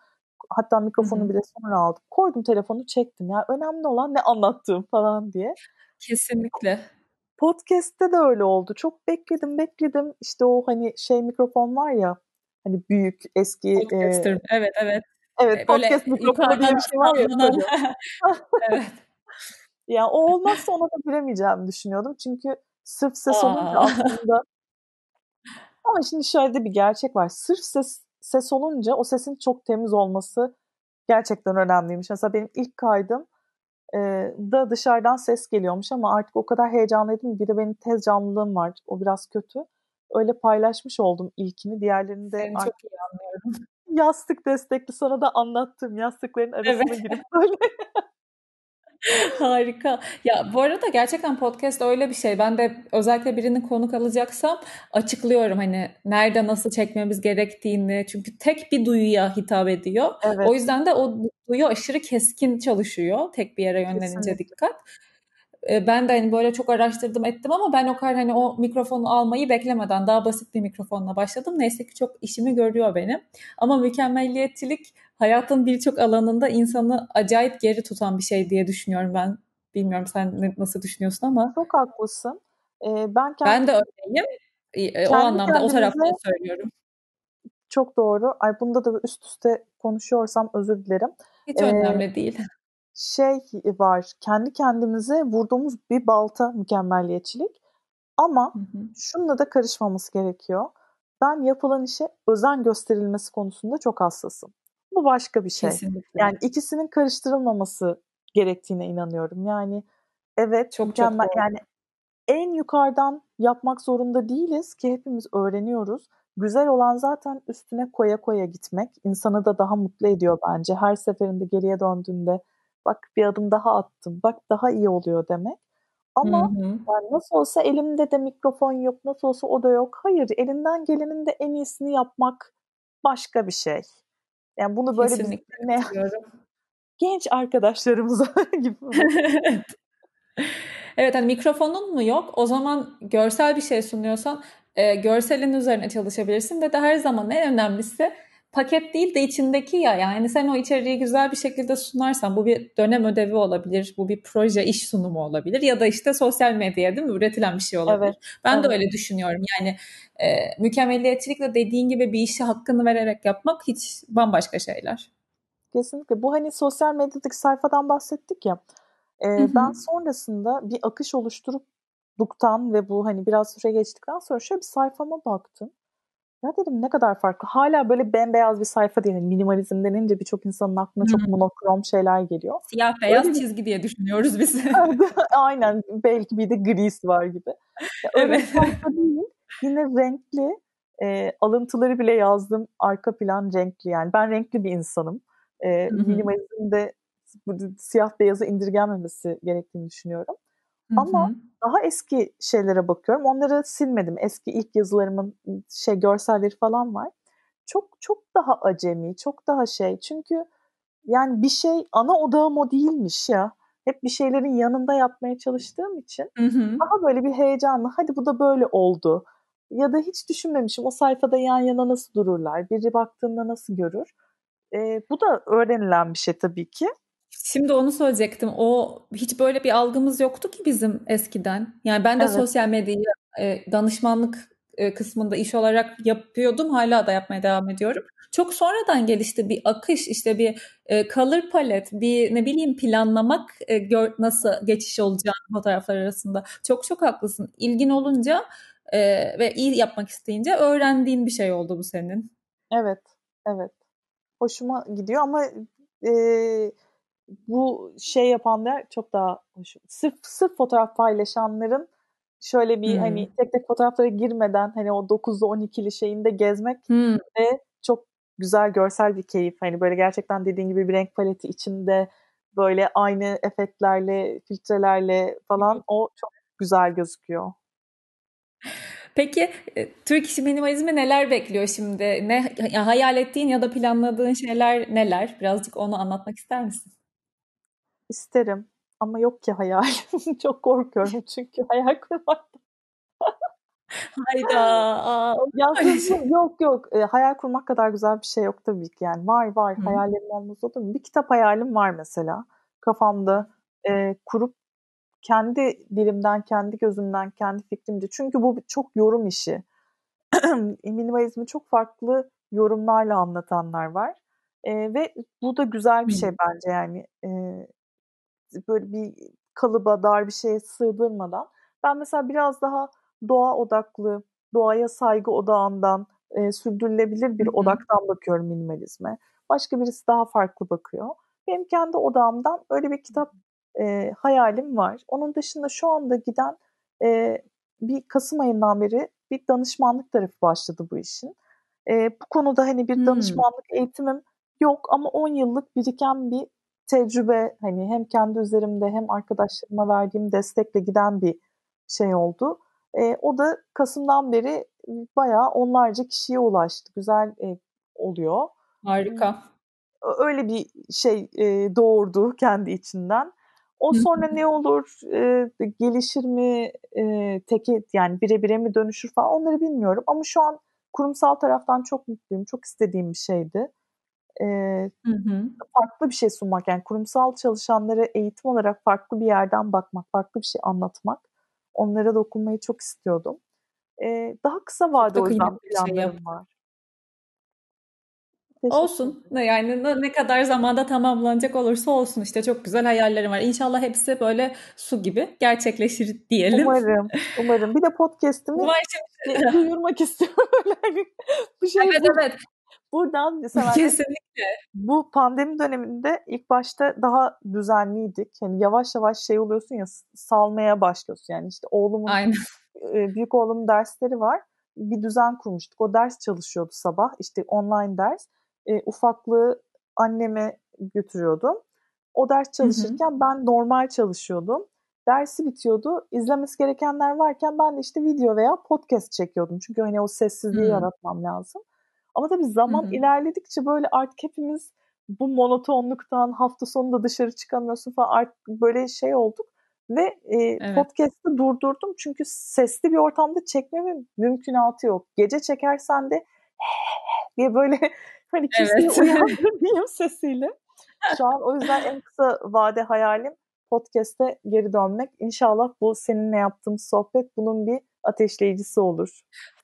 Hatta mikrofonu hmm. bile sonra aldım. Koydum telefonu çektim. Ya önemli olan ne anlattığım falan diye. Kesinlikle. Podcast'te de öyle oldu. Çok bekledim, bekledim. İşte o hani şey mikrofon var ya hani büyük eski Podcaster. E, evet, evet. Evet, böyle podcast mikrofonu diye bir şey var ya. evet. Yani o olmazsa ona da giremeyeceğimi düşünüyordum. Çünkü sırf ses Aa. olunca aslında ama şimdi şöyle bir gerçek var. Sırf ses ses olunca o sesin çok temiz olması gerçekten önemliymiş. Mesela benim ilk kaydım e, da dışarıdan ses geliyormuş ama artık o kadar heyecanlıydım. Bir de benim tez canlılığım var. O biraz kötü. Öyle paylaşmış oldum ilkini. Diğerlerini de Seni artık çok iyi anlıyorum yastık destekli sana da anlattım yastıkların arasına evet. girip böyle Harika. Ya bu arada gerçekten podcast öyle bir şey. Ben de özellikle birinin konuk alacaksam açıklıyorum hani nerede nasıl çekmemiz gerektiğini. Çünkü tek bir duyuya hitap ediyor. Evet. O yüzden de o duyu aşırı keskin çalışıyor. Tek bir yere yönlenince Kesinlikle. dikkat. Ee, ben de hani böyle çok araştırdım ettim ama ben o kadar hani o mikrofonu almayı beklemeden daha basit bir mikrofonla başladım. Neyse ki çok işimi görüyor benim. Ama mükemmelliyetçilik hayatın birçok alanında insanı acayip geri tutan bir şey diye düşünüyorum ben. Bilmiyorum sen nasıl düşünüyorsun ama. Çok haklısın. Ee, ben, kendim, ben de öyleyim. Ee, o anlamda o taraftan söylüyorum. Çok doğru. Ay bunda da üst üste konuşuyorsam özür dilerim. Hiç ee, önemli değil. Şey var. Kendi kendimize vurduğumuz bir balta mükemmelliyetçilik. Ama hı hı. şununla da karışmaması gerekiyor. Ben yapılan işe özen gösterilmesi konusunda çok hassasım. Bu başka bir şey. Kesinlikle. Yani ikisinin karıştırılmaması gerektiğine inanıyorum. Yani evet çok mükemmel çok yani en yukarıdan yapmak zorunda değiliz ki hepimiz öğreniyoruz. Güzel olan zaten üstüne koya koya gitmek. insanı da daha mutlu ediyor bence. Her seferinde geriye döndüğünde bak bir adım daha attım, bak daha iyi oluyor demek. Ama hı hı. Yani nasıl olsa elimde de mikrofon yok, nasıl olsa o da yok. Hayır, elinden gelenin de en iyisini yapmak başka bir şey. Yani bunu böyle Kesinlikle ne genç arkadaşlarımıza gibi. evet hani mikrofonun mu yok? O zaman görsel bir şey sunuyorsan e, görselin üzerine çalışabilirsin ve de her zaman en önemlisi paket değil de içindeki ya yani sen o içeriği güzel bir şekilde sunarsan bu bir dönem ödevi olabilir, bu bir proje iş sunumu olabilir ya da işte sosyal medyaya değil mi üretilen bir şey olabilir. Evet, ben evet. de öyle düşünüyorum. Yani e, mükemmelliyetçilikle dediğin gibi bir işi hakkını vererek yapmak hiç bambaşka şeyler. Kesinlikle. Bu hani sosyal medyadaki sayfadan bahsettik ya. E, Ben sonrasında bir akış oluşturup duktan ve bu hani biraz süre geçtikten sonra şöyle bir sayfama baktım. Ya dedim ne kadar farklı. Hala böyle bembeyaz bir sayfa değil. Minimalizm denince birçok insanın aklına çok monokrom şeyler geliyor. Siyah beyaz öyle çizgi diye düşünüyoruz biz. Aynen. Belki bir de gris var gibi. Ya öyle evet. sayfa değil. Yine renkli. E, alıntıları bile yazdım. Arka plan renkli. Yani ben renkli bir insanım. E, minimalizmde siyah beyazı indirgenmemesi gerektiğini düşünüyorum. Hı-hı. Ama daha eski şeylere bakıyorum. Onları silmedim. Eski ilk yazılarımın şey görselleri falan var. Çok çok daha acemi, çok daha şey. Çünkü yani bir şey ana odağım o değilmiş ya. Hep bir şeylerin yanında yapmaya çalıştığım için Hı-hı. daha böyle bir heyecanlı. Hadi bu da böyle oldu. Ya da hiç düşünmemişim o sayfada yan yana nasıl dururlar, biri baktığında nasıl görür. E, bu da öğrenilen bir şey tabii ki. Şimdi onu söyleyecektim. O hiç böyle bir algımız yoktu ki bizim eskiden. Yani ben de evet. sosyal medyayı e, danışmanlık e, kısmında iş olarak yapıyordum. Hala da yapmaya devam ediyorum. Çok sonradan gelişti bir akış, işte bir e, color palet, bir ne bileyim planlamak e, gör, nasıl geçiş olacağını fotoğraflar arasında. Çok çok haklısın. İlgin olunca e, ve iyi yapmak isteyince öğrendiğin bir şey oldu bu senin. Evet, evet. Hoşuma gidiyor ama e, bu şey yapanlar çok daha hoş. Sırf, sırf fotoğraf paylaşanların şöyle bir hmm. hani tek tek fotoğraflara girmeden hani o 9'lu 12'li şeyinde gezmek hmm. de çok güzel görsel bir keyif. Hani böyle gerçekten dediğin gibi bir renk paleti içinde böyle aynı efektlerle, filtrelerle falan o çok güzel gözüküyor. Peki e, Türk işi minimalizmi neler bekliyor şimdi? Ne ya hayal ettiğin ya da planladığın şeyler neler? Birazcık onu anlatmak ister misin? İsterim ama yok ki hayal. Çok korkuyorum çünkü hayal kurmaktan. Hayda. Aa, ya, şey. yok yok. E, hayal kurmak kadar güzel bir şey yok tabii ki. Yani var var. Hı. Hayallerim olmaz olur mu? Bir kitap hayalim var mesela. Kafamda e, kurup kendi dilimden, kendi gözümden, kendi fikrimce. Çünkü bu çok yorum işi. Minimalizmi çok farklı yorumlarla anlatanlar var. E, ve bu da güzel bir şey bence yani. E, böyle bir kalıba, dar bir şeye sığdırmadan. Ben mesela biraz daha doğa odaklı, doğaya saygı odağından e, sürdürülebilir bir odaktan bakıyorum minimalizme. Başka birisi daha farklı bakıyor. Benim kendi odağımdan öyle bir kitap e, hayalim var. Onun dışında şu anda giden e, bir Kasım ayından beri bir danışmanlık tarafı başladı bu işin. E, bu konuda hani bir danışmanlık eğitimim yok ama 10 yıllık biriken bir tecrübe hani hem kendi üzerimde hem arkadaşlarıma verdiğim destekle giden bir şey oldu. E, o da Kasım'dan beri bayağı onlarca kişiye ulaştı. Güzel e, oluyor. Harika. Öyle bir şey e, doğurdu kendi içinden. O sonra ne olur, e, gelişir mi, e, teke yani bire mi dönüşür falan onları bilmiyorum. Ama şu an kurumsal taraftan çok mutluyum. Çok istediğim bir şeydi. E, hı hı. Farklı bir şey sunmak yani kurumsal çalışanlara eğitim olarak farklı bir yerden bakmak, farklı bir şey anlatmak. Onlara dokunmayı çok istiyordum. E, daha kısa vade o yüzden şey planlarım şey var. Olsun. Yani ne kadar zamanda tamamlanacak olursa olsun işte çok güzel hayallerim var. İnşallah hepsi böyle su gibi gerçekleşir diyelim. Umarım. Umarım. Bir de podcast'imi duyurmak istiyorum. bu şey evet evet. Buradan Kesinlikle. Bu pandemi döneminde ilk başta daha düzenliydik. Yani yavaş yavaş şey oluyorsun ya salmaya başlıyorsun. Yani işte oğlumun Aynen. büyük oğlumun dersleri var. Bir düzen kurmuştuk. O ders çalışıyordu sabah. İşte online ders e, ufaklığı anneme götürüyordum. O ders çalışırken hı hı. ben normal çalışıyordum. Dersi bitiyordu. İzlemesi gerekenler varken ben de işte video veya podcast çekiyordum. Çünkü hani o sessizliği hı. yaratmam lazım. Ama tabii zaman hı hı. ilerledikçe böyle artık hepimiz bu monotonluktan hafta sonu da dışarı çıkamıyorsun falan artık böyle şey olduk. Ve e, evet. podcast'ı durdurdum çünkü sesli bir ortamda çekmemin mümkünatı yok. Gece çekersen de diye böyle Hani kimseyi evet. uyandırmayayım sesiyle. Şu an o yüzden en kısa vade hayalim podcast'e geri dönmek. İnşallah bu seninle yaptığım sohbet bunun bir ateşleyicisi olur.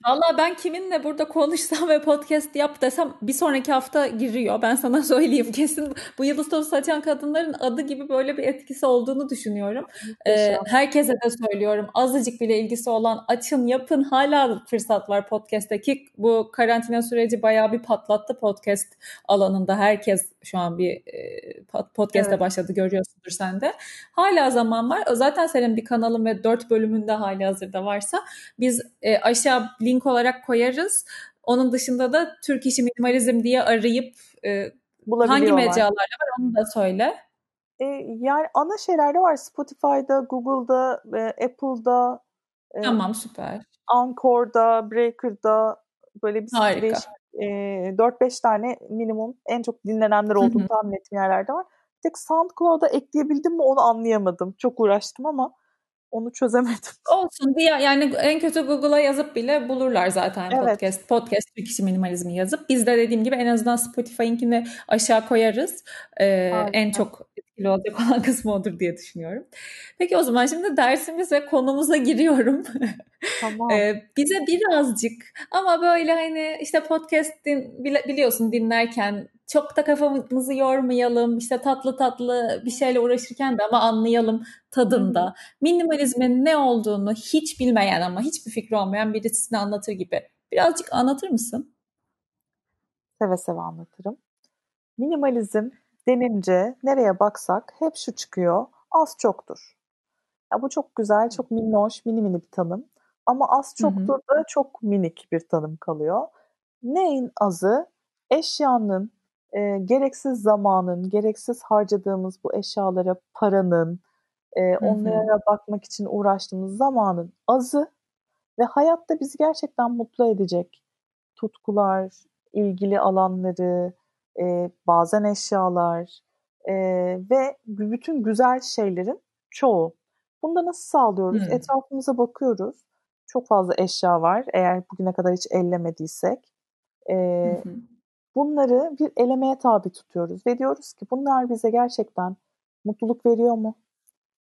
Valla ben kiminle burada konuşsam ve podcast yap desem bir sonraki hafta giriyor. Ben sana söyleyeyim kesin bu Yıldız Tozu saçan kadınların adı gibi böyle bir etkisi olduğunu düşünüyorum. Ee, herkese de söylüyorum. Azıcık bile ilgisi olan açın yapın. Hala fırsat var podcast'teki. Bu karantina süreci bayağı bir patlattı podcast alanında. Herkes şu an bir e, podcast'e evet. başladı görüyorsundur sen de. Hala zaman var. Zaten senin bir kanalın ve dört bölümünde hali hazırda varsa biz e, aşağı link olarak koyarız. Onun dışında da Türk İşi Minimalizm diye arayıp e, hangi mecralarla var onu da söyle. E, yani ana şeylerde var. Spotify'da, Google'da, e, Apple'da. E, tamam süper. Anchor'da, Breaker'da böyle bir Harika. e, 4-5 tane minimum en çok dinlenenler olduğunu tahmin ettiğim yerlerde var. Tek SoundCloud'a ekleyebildim mi onu anlayamadım. Çok uğraştım ama onu çözemedim. Olsun diye yani en kötü Google'a yazıp bile bulurlar zaten evet. podcast. Podcast kişi minimalizmi yazıp. Biz de dediğim gibi en azından Spotify'ınkini aşağı koyarız. Ee, en çok etkili olacak olan kısmı odur diye düşünüyorum. Peki o zaman şimdi dersimiz ve konumuza giriyorum. Tamam. ee, bize birazcık ama böyle hani işte podcast din, biliyorsun dinlerken çok da kafamızı yormayalım işte tatlı tatlı bir şeyle uğraşırken de ama anlayalım tadında. Minimalizmin ne olduğunu hiç bilmeyen ama hiçbir fikri olmayan birisine anlatır gibi. Birazcık anlatır mısın? Seve seve anlatırım. Minimalizm denince nereye baksak hep şu çıkıyor. Az çoktur. Ya bu çok güzel, çok minnoş, mini mini bir tanım. Ama az çoktur da çok minik bir tanım kalıyor. Neyin azı? Eşyanın, e, gereksiz zamanın, gereksiz harcadığımız bu eşyalara paranın, e, onlara bakmak için uğraştığımız zamanın azı ve hayatta bizi gerçekten mutlu edecek tutkular, ilgili alanları, e, bazen eşyalar e, ve bütün güzel şeylerin çoğu. Bunu da nasıl sağlıyoruz? Hmm. Etrafımıza bakıyoruz. Çok fazla eşya var eğer bugüne kadar hiç ellemediysek. E, hmm. Bunları bir elemeye tabi tutuyoruz ve diyoruz ki bunlar bize gerçekten mutluluk veriyor mu?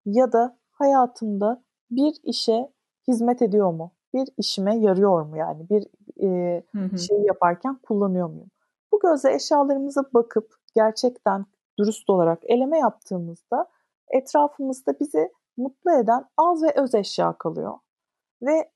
Ya da hayatımda bir işe hizmet ediyor mu? Bir işime yarıyor mu yani? Bir e, şeyi yaparken kullanıyor muyum? Bu gözle eşyalarımıza bakıp gerçekten dürüst olarak eleme yaptığımızda etrafımızda bizi mutlu eden az ve öz eşya kalıyor. Ve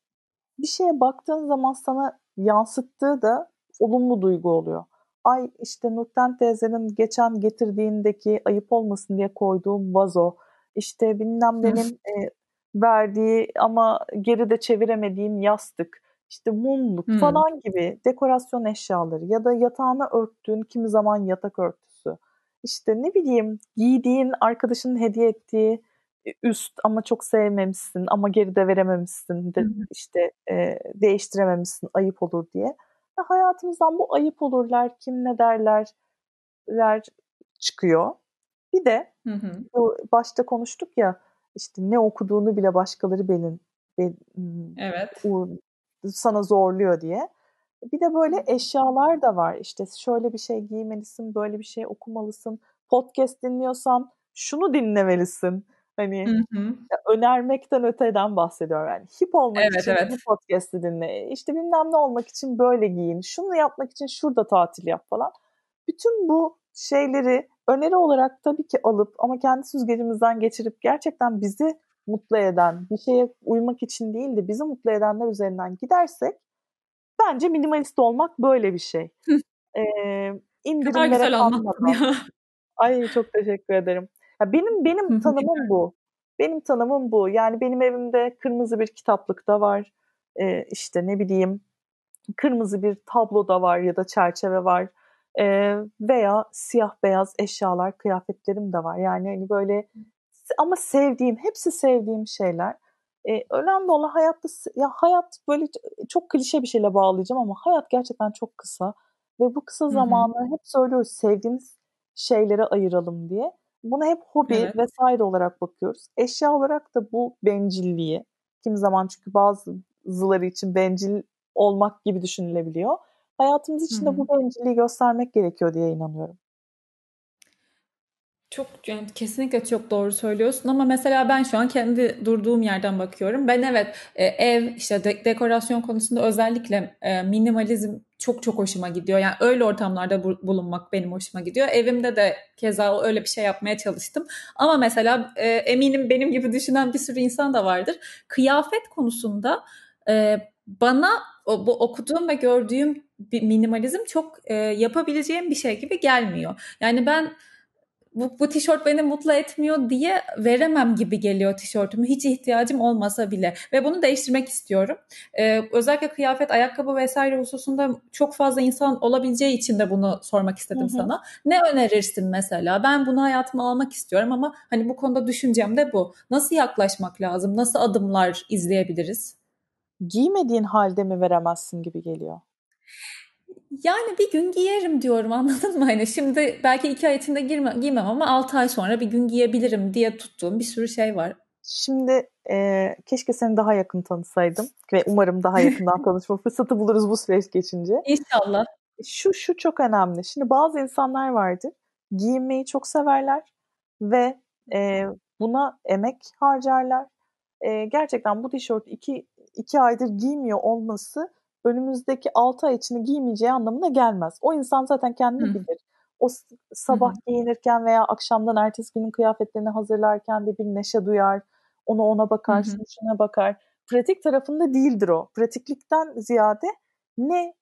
bir şeye baktığın zaman sana yansıttığı da olumlu duygu oluyor ay işte Nurten teyzenin geçen getirdiğindeki ayıp olmasın diye koyduğum vazo, işte bilmem benim e, verdiği ama geri de çeviremediğim yastık, işte mumluk hmm. falan gibi dekorasyon eşyaları ya da yatağına örttüğün kimi zaman yatak örtüsü işte ne bileyim giydiğin arkadaşının hediye ettiği üst ama çok sevmemişsin ama geri de verememişsin de işte e, değiştirememişsin ayıp olur diye. Hayatımızdan bu ayıp olurlar kim ne derlerler çıkıyor. Bir de hı hı. bu başta konuştuk ya işte ne okuduğunu bile başkaları belin, belin evet. sana zorluyor diye. Bir de böyle eşyalar da var. İşte şöyle bir şey giymelisin, böyle bir şey okumalısın. Podcast dinliyorsan şunu dinlemelisin. Hani hı hı. önermekten öteden bahsediyorum. Yani hip olmak evet, için evet. bu podcast'i dinle. İşte bilmem ne olmak için böyle giyin. Şunu yapmak için şurada tatil yap falan. Bütün bu şeyleri öneri olarak tabii ki alıp ama kendi süzgecimizden geçirip gerçekten bizi mutlu eden, bir şeye uymak için değil de bizi mutlu edenler üzerinden gidersek bence minimalist olmak böyle bir şey. ee, indirimlere kalmadan. Ay çok teşekkür ederim. Ya benim benim tanımım bu. Benim tanımım bu. Yani benim evimde kırmızı bir kitaplık da var. Ee, işte ne bileyim kırmızı bir tablo da var ya da çerçeve var. Ee, veya siyah beyaz eşyalar, kıyafetlerim de var. Yani hani böyle ama sevdiğim, hepsi sevdiğim şeyler. Ee, önemli olan hayatta ya hayat böyle çok klişe bir şeyle bağlayacağım ama hayat gerçekten çok kısa ve bu kısa zamanı hep söylüyoruz sevdiğimiz şeylere ayıralım diye. Buna hep hobi evet. vesaire olarak bakıyoruz. Eşya olarak da bu bencilliği, kim zaman çünkü bazıları için bencil olmak gibi düşünülebiliyor. Hayatımız için de bu bencilliği göstermek gerekiyor diye inanıyorum. Çok yani kesinlikle çok doğru söylüyorsun ama mesela ben şu an kendi durduğum yerden bakıyorum. Ben evet e, ev işte de, dekorasyon konusunda özellikle e, minimalizm çok çok hoşuma gidiyor. Yani öyle ortamlarda bulunmak benim hoşuma gidiyor. Evimde de keza öyle bir şey yapmaya çalıştım. Ama mesela e, eminim benim gibi düşünen bir sürü insan da vardır. Kıyafet konusunda e, bana o, bu okuduğum ve gördüğüm bir minimalizm çok e, yapabileceğim bir şey gibi gelmiyor. Yani ben bu, bu tişört beni mutlu etmiyor diye veremem gibi geliyor tişörtümü. Hiç ihtiyacım olmasa bile. Ve bunu değiştirmek istiyorum. Ee, özellikle kıyafet, ayakkabı vesaire hususunda çok fazla insan olabileceği için de bunu sormak istedim hı hı. sana. Ne önerirsin mesela? Ben bunu hayatıma almak istiyorum ama hani bu konuda düşüncem de bu. Nasıl yaklaşmak lazım? Nasıl adımlar izleyebiliriz? Giymediğin halde mi veremezsin gibi geliyor? Yani bir gün giyerim diyorum anladın mı? Hani şimdi belki iki ay içinde girme, giymem ama altı ay sonra bir gün giyebilirim diye tuttuğum bir sürü şey var. Şimdi e, keşke seni daha yakın tanısaydım ve umarım daha yakından tanışma fırsatı buluruz bu süreç geçince. İnşallah. Şu şu çok önemli. Şimdi bazı insanlar vardır giyinmeyi çok severler ve e, buna emek harcarlar. E, gerçekten bu tişört iki, iki aydır giymiyor olması önümüzdeki 6 ay içinde giymeyeceği anlamına gelmez. O insan zaten kendini Hı. bilir. O sabah Hı. giyinirken veya akşamdan ertesi günün kıyafetlerini hazırlarken de bir neşe duyar. Ona ona bakar, Hı. şuna bakar. Pratik tarafında değildir o. Pratiklikten ziyade ne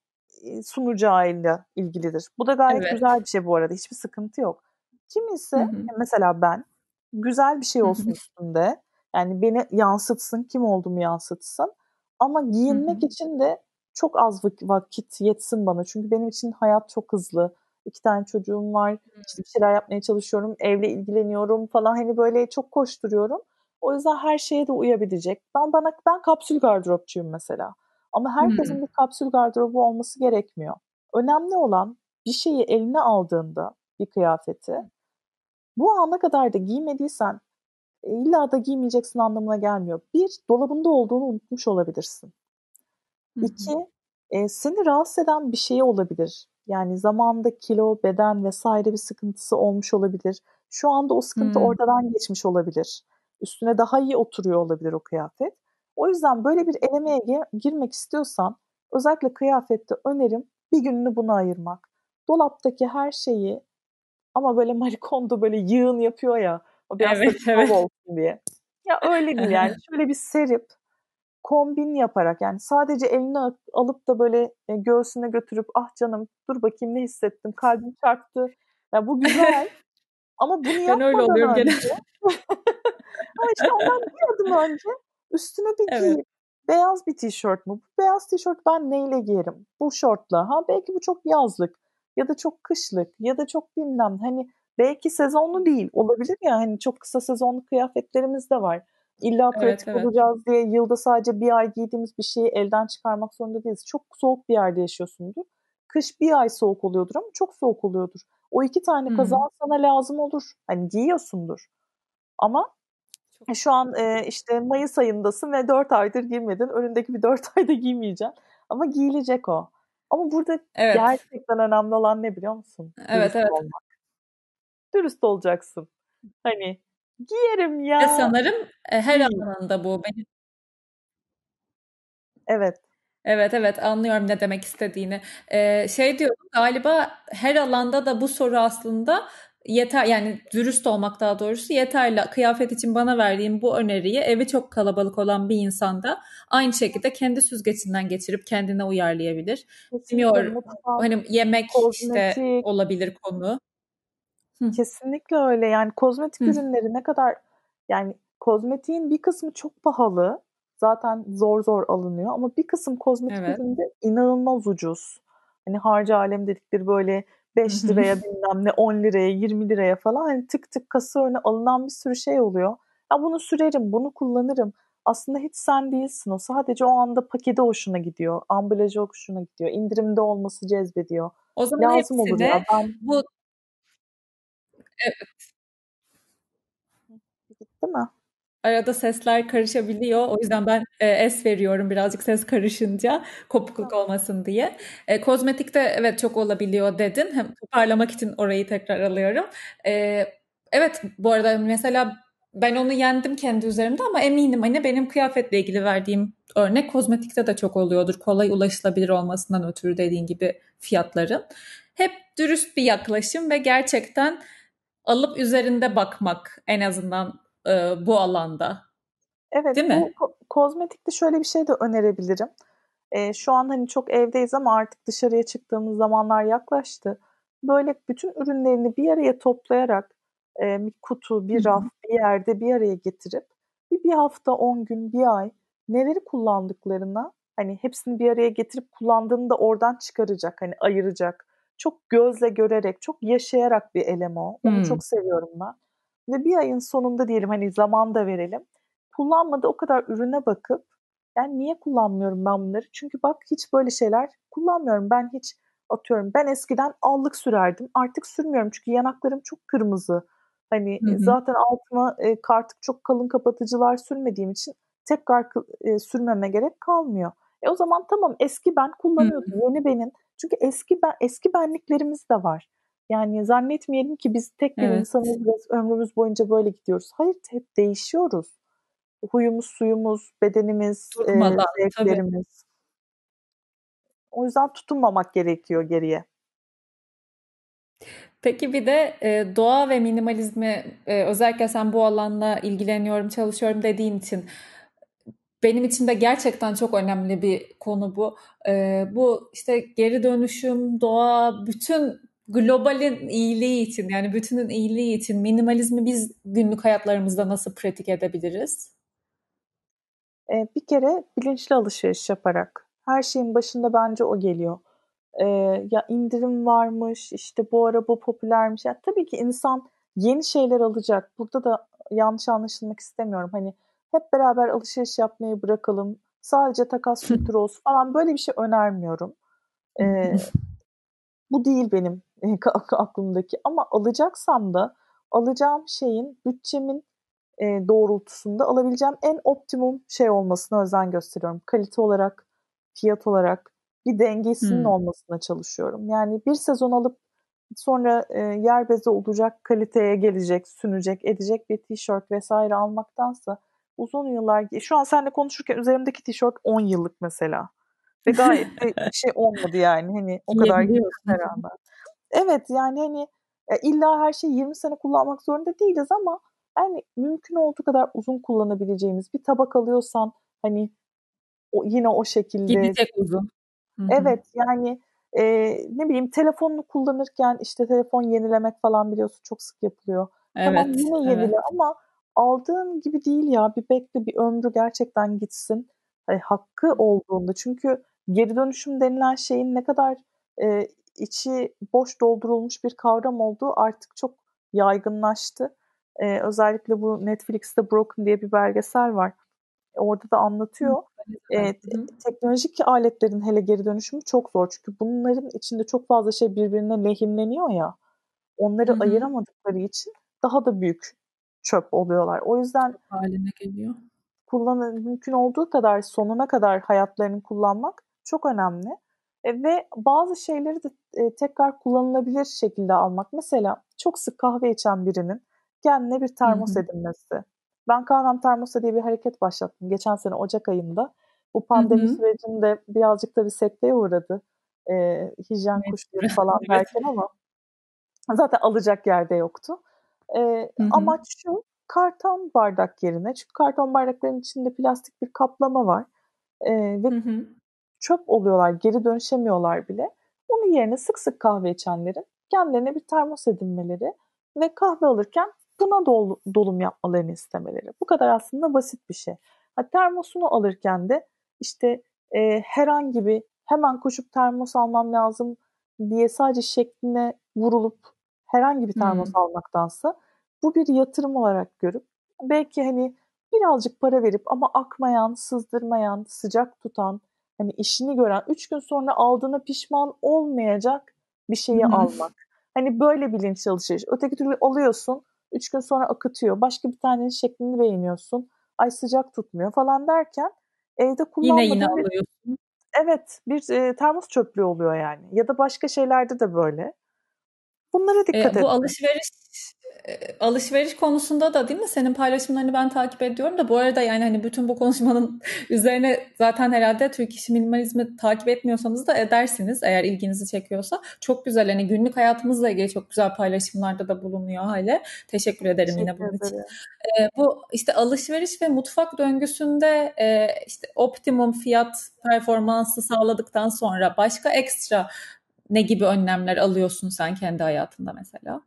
sunacağıyla ilgilidir. Bu da gayet evet. güzel bir şey bu arada. Hiçbir sıkıntı yok. Kim ise mesela ben güzel bir şey olsun üstünde. Yani beni yansıtsın, kim olduğumu yansıtsın. Ama giyinmek için de çok az vakit yetsin bana. Çünkü benim için hayat çok hızlı. İki tane çocuğum var. İşte bir şeyler yapmaya çalışıyorum. Evle ilgileniyorum falan. Hani böyle çok koşturuyorum. O yüzden her şeye de uyabilecek. Ben bana ben kapsül gardıropçuyum mesela. Ama herkesin hmm. bir kapsül gardırobu olması gerekmiyor. Önemli olan bir şeyi eline aldığında bir kıyafeti bu ana kadar da giymediysen e, illa da giymeyeceksin anlamına gelmiyor. Bir, dolabında olduğunu unutmuş olabilirsin. İki, e, seni rahatsız eden bir şey olabilir. Yani zamanda kilo, beden vesaire bir sıkıntısı olmuş olabilir. Şu anda o sıkıntı hmm. ortadan geçmiş olabilir. Üstüne daha iyi oturuyor olabilir o kıyafet. O yüzden böyle bir elemeye girmek istiyorsan özellikle kıyafette önerim bir gününü buna ayırmak. Dolaptaki her şeyi ama böyle Marikondo böyle yığın yapıyor ya o biraz evet, evet. olsun diye. Ya öyle değil yani şöyle bir serip kombin yaparak yani sadece elini alıp da böyle e, göğsüne götürüp ah canım dur bakayım ne hissettim kalbim çarptı. Ya bu güzel ama bunu yapmadan ben öyle oluyorum önce ama işte ondan bir adım önce üstüne bir evet. giyip beyaz bir tişört mü? Beyaz tişört ben neyle giyerim? Bu şortla. Ha belki bu çok yazlık ya da çok kışlık ya da çok bilmem hani Belki sezonlu değil. Olabilir ya hani çok kısa sezonlu kıyafetlerimiz de var. İlla pratik evet, evet. olacağız diye yılda sadece bir ay giydiğimiz bir şeyi elden çıkarmak zorunda değiliz. Çok soğuk bir yerde yaşıyorsundur. Kış bir ay soğuk oluyordur ama çok soğuk oluyordur. O iki tane hmm. kazan sana lazım olur. Hani giyiyorsundur. Ama çok şu an e, işte Mayıs ayındasın ve dört aydır giymedin. Önündeki bir dört ayda giymeyeceksin. Ama giyilecek o. Ama burada evet. gerçekten önemli olan ne biliyor musun? Evet Dürüst evet. Olmak. Dürüst olacaksın. Hani giyerim ya. Ve sanırım e, her alanda bu. Benim Evet. Evet evet anlıyorum ne demek istediğini. Ee, şey diyorum galiba her alanda da bu soru aslında yeter yani dürüst olmak daha doğrusu yeterli. Kıyafet için bana verdiğim bu öneriyi evi çok kalabalık olan bir insanda aynı şekilde kendi süzgecinden geçirip kendine uyarlayabilir. Bilmiyorum hani yemek kozmetik. işte olabilir konu. Kesinlikle öyle yani kozmetik Hı. ürünleri ne kadar yani kozmetiğin bir kısmı çok pahalı zaten zor zor alınıyor ama bir kısım kozmetik evet. üründe inanılmaz ucuz. Hani harcı alem dedikleri böyle 5 liraya bilmem ne 10 liraya 20 liraya falan hani tık tık kasa önüne alınan bir sürü şey oluyor. Ya bunu sürerim, bunu kullanırım. Aslında hiç sen değilsin o. Sadece o anda paketi hoşuna gidiyor. Ambalajı hoşuna gidiyor. indirimde olması cezbediyor. O zaman Lazım olur ya. Ben... bu Evet. Gitti mi? Arada sesler karışabiliyor. O yüzden ben e, es veriyorum birazcık ses karışınca kopukluk olmasın diye. E, kozmetikte evet çok olabiliyor dedin. Hem toparlamak için orayı tekrar alıyorum. E, evet bu arada mesela ben onu yendim kendi üzerimde ama eminim hani benim kıyafetle ilgili verdiğim örnek kozmetikte de çok oluyordur. Kolay ulaşılabilir olmasından ötürü dediğin gibi fiyatların. Hep dürüst bir yaklaşım ve gerçekten alıp üzerinde bakmak en azından e, bu alanda. Evet, Değil mi? Bu, kozmetikte şöyle bir şey de önerebilirim. E, şu an hani çok evdeyiz ama artık dışarıya çıktığımız zamanlar yaklaştı. Böyle bütün ürünlerini bir araya toplayarak e, bir kutu, bir raf, bir yerde bir araya getirip bir, bir hafta, on gün, bir ay neleri kullandıklarına hani hepsini bir araya getirip kullandığını da oradan çıkaracak, hani ayıracak. Çok gözle görerek, çok yaşayarak bir elem o. Onu hmm. çok seviyorum ben ve bir ayın sonunda diyelim hani zaman da verelim. Kullanmadı o kadar ürüne bakıp yani niye kullanmıyorum ben bunları? Çünkü bak hiç böyle şeyler kullanmıyorum. Ben hiç atıyorum ben eskiden allık sürerdim. Artık sürmüyorum çünkü yanaklarım çok kırmızı. Hani hı hı. zaten altıma e, artık çok kalın kapatıcılar sürmediğim için tekrar e, sürmeme gerek kalmıyor. E o zaman tamam eski ben kullanıyordum. Hı. Yeni benim. Çünkü eski ben eski benliklerimiz de var. Yani zannetmeyelim ki biz tek bir evet. insanız ve ömrümüz boyunca böyle gidiyoruz. Hayır hep değişiyoruz. Huyumuz, suyumuz, bedenimiz, Durmadan, e, zevklerimiz. Tabii. O yüzden tutunmamak gerekiyor geriye. Peki bir de e, doğa ve minimalizmi e, özellikle sen bu alanla ilgileniyorum, çalışıyorum dediğin için benim için de gerçekten çok önemli bir konu bu. E, bu işte geri dönüşüm, doğa, bütün globalin iyiliği için yani bütünün iyiliği için minimalizmi biz günlük hayatlarımızda nasıl pratik edebiliriz? Ee, bir kere bilinçli alışveriş yaparak. Her şeyin başında bence o geliyor. Ee, ya indirim varmış, işte bu ara bu popülermiş. Ya, tabii ki insan yeni şeyler alacak. Burada da yanlış anlaşılmak istemiyorum. Hani hep beraber alışveriş yapmayı bırakalım. Sadece takas kültürü olsun falan böyle bir şey önermiyorum. Ee, bu değil benim aklımdaki ama alacaksam da alacağım şeyin bütçemin e, doğrultusunda alabileceğim en optimum şey olmasına özen gösteriyorum. Kalite olarak, fiyat olarak bir dengesinin hmm. olmasına çalışıyorum. Yani bir sezon alıp sonra e, yer bezi olacak, kaliteye gelecek, sunacak, edecek bir tişört vesaire almaktansa uzun yıllar şu an seninle konuşurken üzerimdeki tişört 10 yıllık mesela. Ve gayet de şey olmadı yani hani o kadar gitmesine rağmen. Evet yani hani illa her şeyi 20 sene kullanmak zorunda değiliz ama yani mümkün olduğu kadar uzun kullanabileceğimiz bir tabak alıyorsan hani o, yine o şekilde. Gidecek uzun. Hı-hı. Evet yani e, ne bileyim telefonunu kullanırken işte telefon yenilemek falan biliyorsun çok sık yapılıyor. Evet, tamam yine yenile evet. ama aldığın gibi değil ya bir bekle bir ömrü gerçekten gitsin. Yani hakkı olduğunda çünkü geri dönüşüm denilen şeyin ne kadar e, içi boş doldurulmuş bir kavram olduğu artık çok yaygınlaştı. Ee, özellikle bu Netflix'te Broken diye bir belgesel var. Orada da anlatıyor. Ee, teknolojik aletlerin hele geri dönüşümü çok zor. Çünkü bunların içinde çok fazla şey birbirine lehimleniyor ya. Onları Hı-hı. ayıramadıkları için daha da büyük çöp oluyorlar. O yüzden haline geliyor. Kullanı, mümkün olduğu kadar sonuna kadar hayatlarını kullanmak çok önemli. E, ve bazı şeyleri de e, tekrar kullanılabilir şekilde almak. Mesela çok sık kahve içen birinin kendine bir termos edinmesi. Ben kahvem termosa diye bir hareket başlattım geçen sene Ocak ayında. Bu pandemi Hı-hı. sürecinde birazcık da bir sekteye uğradı. E, hijyen evet. kuşları falan derken ama zaten alacak yerde yoktu. E, amaç şu karton bardak yerine çünkü karton bardakların içinde plastik bir kaplama var. E, ve hı hı. çöp oluyorlar, geri dönüşemiyorlar bile. Onun yerine sık sık kahve içenlerin kendilerine bir termos edinmeleri ve kahve alırken buna dol, dolum yapmalarını istemeleri. Bu kadar aslında basit bir şey. Ha, termosunu alırken de işte e, herhangi bir hemen koşup termos almam lazım diye sadece şekline vurulup herhangi bir termos hmm. almaktansa bu bir yatırım olarak görüp belki hani birazcık para verip ama akmayan, sızdırmayan, sıcak tutan, hani işini gören, üç gün sonra aldığına pişman olmayacak bir şeyi hmm. almak. Hani böyle bilinç alışveriş. Öteki türlü alıyorsun, üç gün sonra akıtıyor. Başka bir tanenin şeklini beğeniyorsun. Ay sıcak tutmuyor falan derken evde kullanmadığın... Yine yine alıyorsun. Evet bir e, termos çöplüğü oluyor yani. Ya da başka şeylerde de böyle. Bunlara dikkat e, etmek. Bu alışveriş alışveriş konusunda da değil mi senin paylaşımlarını ben takip ediyorum da bu arada yani hani bütün bu konuşmanın üzerine zaten herhalde Türk işi minimalizmi takip etmiyorsanız da edersiniz eğer ilginizi çekiyorsa. Çok güzel hani günlük hayatımızla ilgili çok güzel paylaşımlarda da bulunuyor hale. Teşekkür ederim Teşekkür yine bunun için. Ee, bu işte alışveriş ve mutfak döngüsünde e, işte optimum fiyat performansı sağladıktan sonra başka ekstra ne gibi önlemler alıyorsun sen kendi hayatında mesela?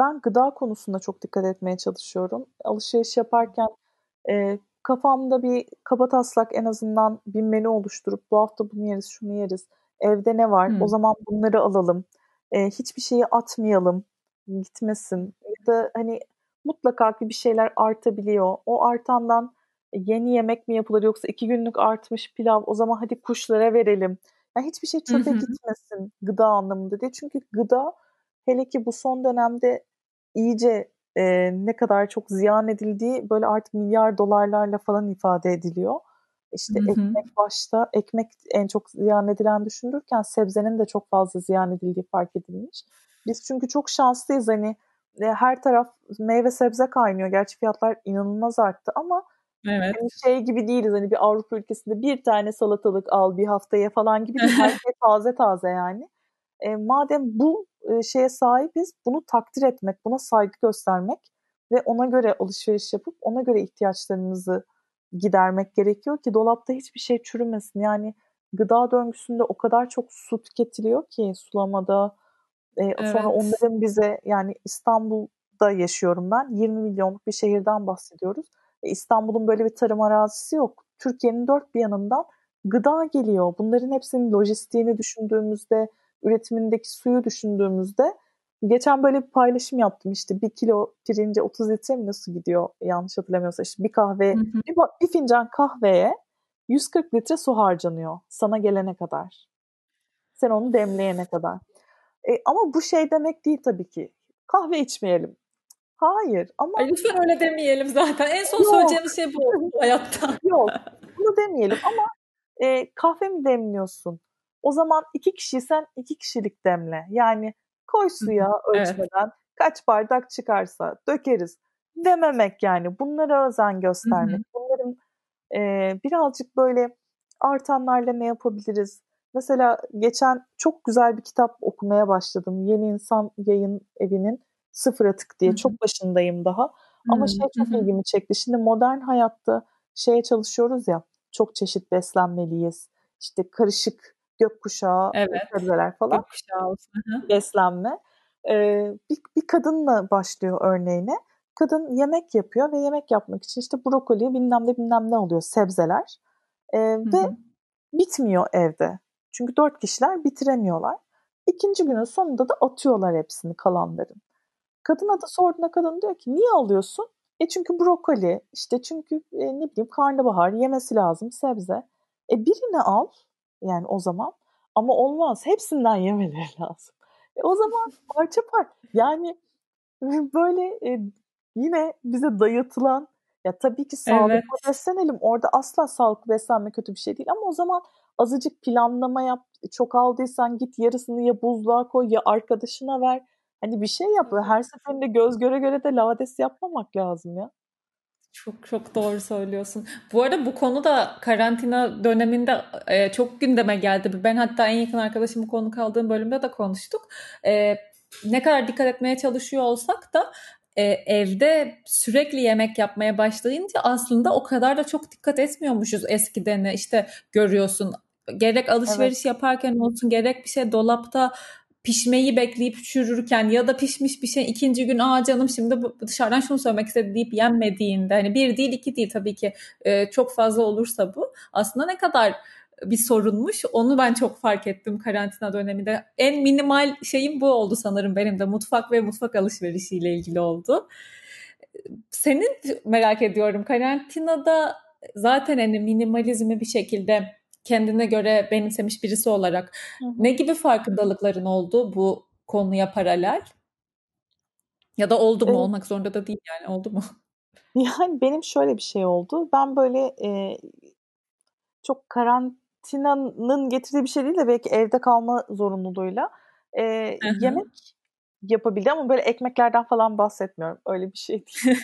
Ben gıda konusunda çok dikkat etmeye çalışıyorum. Alışveriş yaparken e, kafamda bir kaba taslak en azından bir menü oluşturup bu hafta bunu yeriz, şunu yeriz. Evde ne var? Hmm. O zaman bunları alalım. E, hiçbir şeyi atmayalım, gitmesin. Ya da hani mutlaka ki bir şeyler artabiliyor. O artandan yeni yemek mi yapılır yoksa iki günlük artmış pilav o zaman hadi kuşlara verelim. Yani hiçbir şey çöpe gitmesin gıda anlamında diye. Çünkü gıda Hele ki bu son dönemde iyice e, ne kadar çok ziyan edildiği böyle artık milyar dolarlarla falan ifade ediliyor. İşte hı hı. ekmek başta, ekmek en çok ziyan edilen düşünürken sebzenin de çok fazla ziyan edildiği fark edilmiş. Biz çünkü çok şanslıyız hani e, her taraf meyve sebze kaynıyor. Gerçi fiyatlar inanılmaz arttı ama Evet. Yani şey gibi değiliz hani bir Avrupa ülkesinde bir tane salatalık al bir haftaya falan gibi değil. Her şey taze taze yani. E, madem bu e, şeye sahibiz bunu takdir etmek, buna saygı göstermek ve ona göre alışveriş yapıp ona göre ihtiyaçlarımızı gidermek gerekiyor ki dolapta hiçbir şey çürümesin. Yani gıda döngüsünde o kadar çok su tüketiliyor ki sulamada. E, evet. Sonra onların bize yani İstanbul'da yaşıyorum ben. 20 milyonluk bir şehirden bahsediyoruz. E, İstanbul'un böyle bir tarım arazisi yok. Türkiye'nin dört bir yanından gıda geliyor. Bunların hepsinin lojistiğini düşündüğümüzde, üretimindeki suyu düşündüğümüzde geçen böyle bir paylaşım yaptım işte bir kilo pirince 30 litre mi nasıl gidiyor yanlış hatırlamıyorsam işte bir kahve hı hı. Bir, bir fincan kahveye 140 litre su harcanıyor sana gelene kadar. Sen onu demleyene kadar. E, ama bu şey demek değil tabii ki. Kahve içmeyelim. Hayır ama... Ay lütfen öyle demeyelim zaten. En son Yok. söyleyeceğimiz şey bu hayatta. Yok bunu demeyelim ama e, kahve mi demliyorsun? O zaman iki kişiysen iki kişilik demle. Yani koy suya ölçmeden evet. kaç bardak çıkarsa dökeriz dememek yani. Bunlara özen göstermek. Bunların e, birazcık böyle artanlarla ne yapabiliriz? Mesela geçen çok güzel bir kitap okumaya başladım. Yeni İnsan Yayın Evi'nin Sıfır Atık diye. Çok başındayım daha. Ama şey çok ilgimi çekti. Şimdi modern hayatta şeye çalışıyoruz ya. Çok çeşit beslenmeliyiz. İşte karışık gökkuşağı evet. sebzeler falan. Gökkuşağı olsun. Beslenme. Ee, bir, bir kadınla başlıyor örneğine. Kadın yemek yapıyor ve yemek yapmak için işte brokoli bilmem ne bilmem ne alıyor sebzeler. Ee, ve bitmiyor evde. Çünkü dört kişiler bitiremiyorlar. İkinci günün sonunda da atıyorlar hepsini kalanların. Kadına da sorduğunda kadın diyor ki niye alıyorsun? E çünkü brokoli, işte çünkü e, ne bileyim karnabahar yemesi lazım sebze. E birini al yani o zaman ama olmaz hepsinden yemeleri lazım. E o zaman parça par. Yani böyle e, yine bize dayatılan ya tabii ki sağlıklı evet. beslenelim. Orada asla sağlıklı beslenme kötü bir şey değil ama o zaman azıcık planlama yap. Çok aldıysan git yarısını ya buzluğa koy ya arkadaşına ver. Hani bir şey yap. Her seferinde göz göre göre de lades yapmamak lazım ya. Çok çok doğru söylüyorsun. Bu arada bu konu da karantina döneminde e, çok gündeme geldi. Ben hatta en yakın arkadaşım bu konu kaldığım bölümde de konuştuk. E, ne kadar dikkat etmeye çalışıyor olsak da e, evde sürekli yemek yapmaya başlayınca aslında o kadar da çok dikkat etmiyormuşuz eskiden. İşte görüyorsun gerek alışveriş evet. yaparken olsun gerek bir şey dolapta pişmeyi bekleyip çürürken ya da pişmiş bir şey ikinci gün aa canım şimdi dışarıdan şunu söylemek istedi deyip yenmediğinde hani bir değil iki değil tabii ki e, çok fazla olursa bu aslında ne kadar bir sorunmuş. Onu ben çok fark ettim karantina döneminde. En minimal şeyim bu oldu sanırım benim de. Mutfak ve mutfak alışverişiyle ilgili oldu. Senin merak ediyorum karantinada zaten hani minimalizmi bir şekilde kendine göre benimsemiş birisi olarak hı hı. ne gibi farkındalıkların oldu bu konuya paralel? Ya da oldu mu? Evet. Olmak zorunda da değil yani. Oldu mu? Yani benim şöyle bir şey oldu. Ben böyle e, çok karantinanın getirdiği bir şey değil de belki evde kalma zorunluluğuyla e, yemek yapabildi ama böyle ekmeklerden falan bahsetmiyorum. Öyle bir şey değil.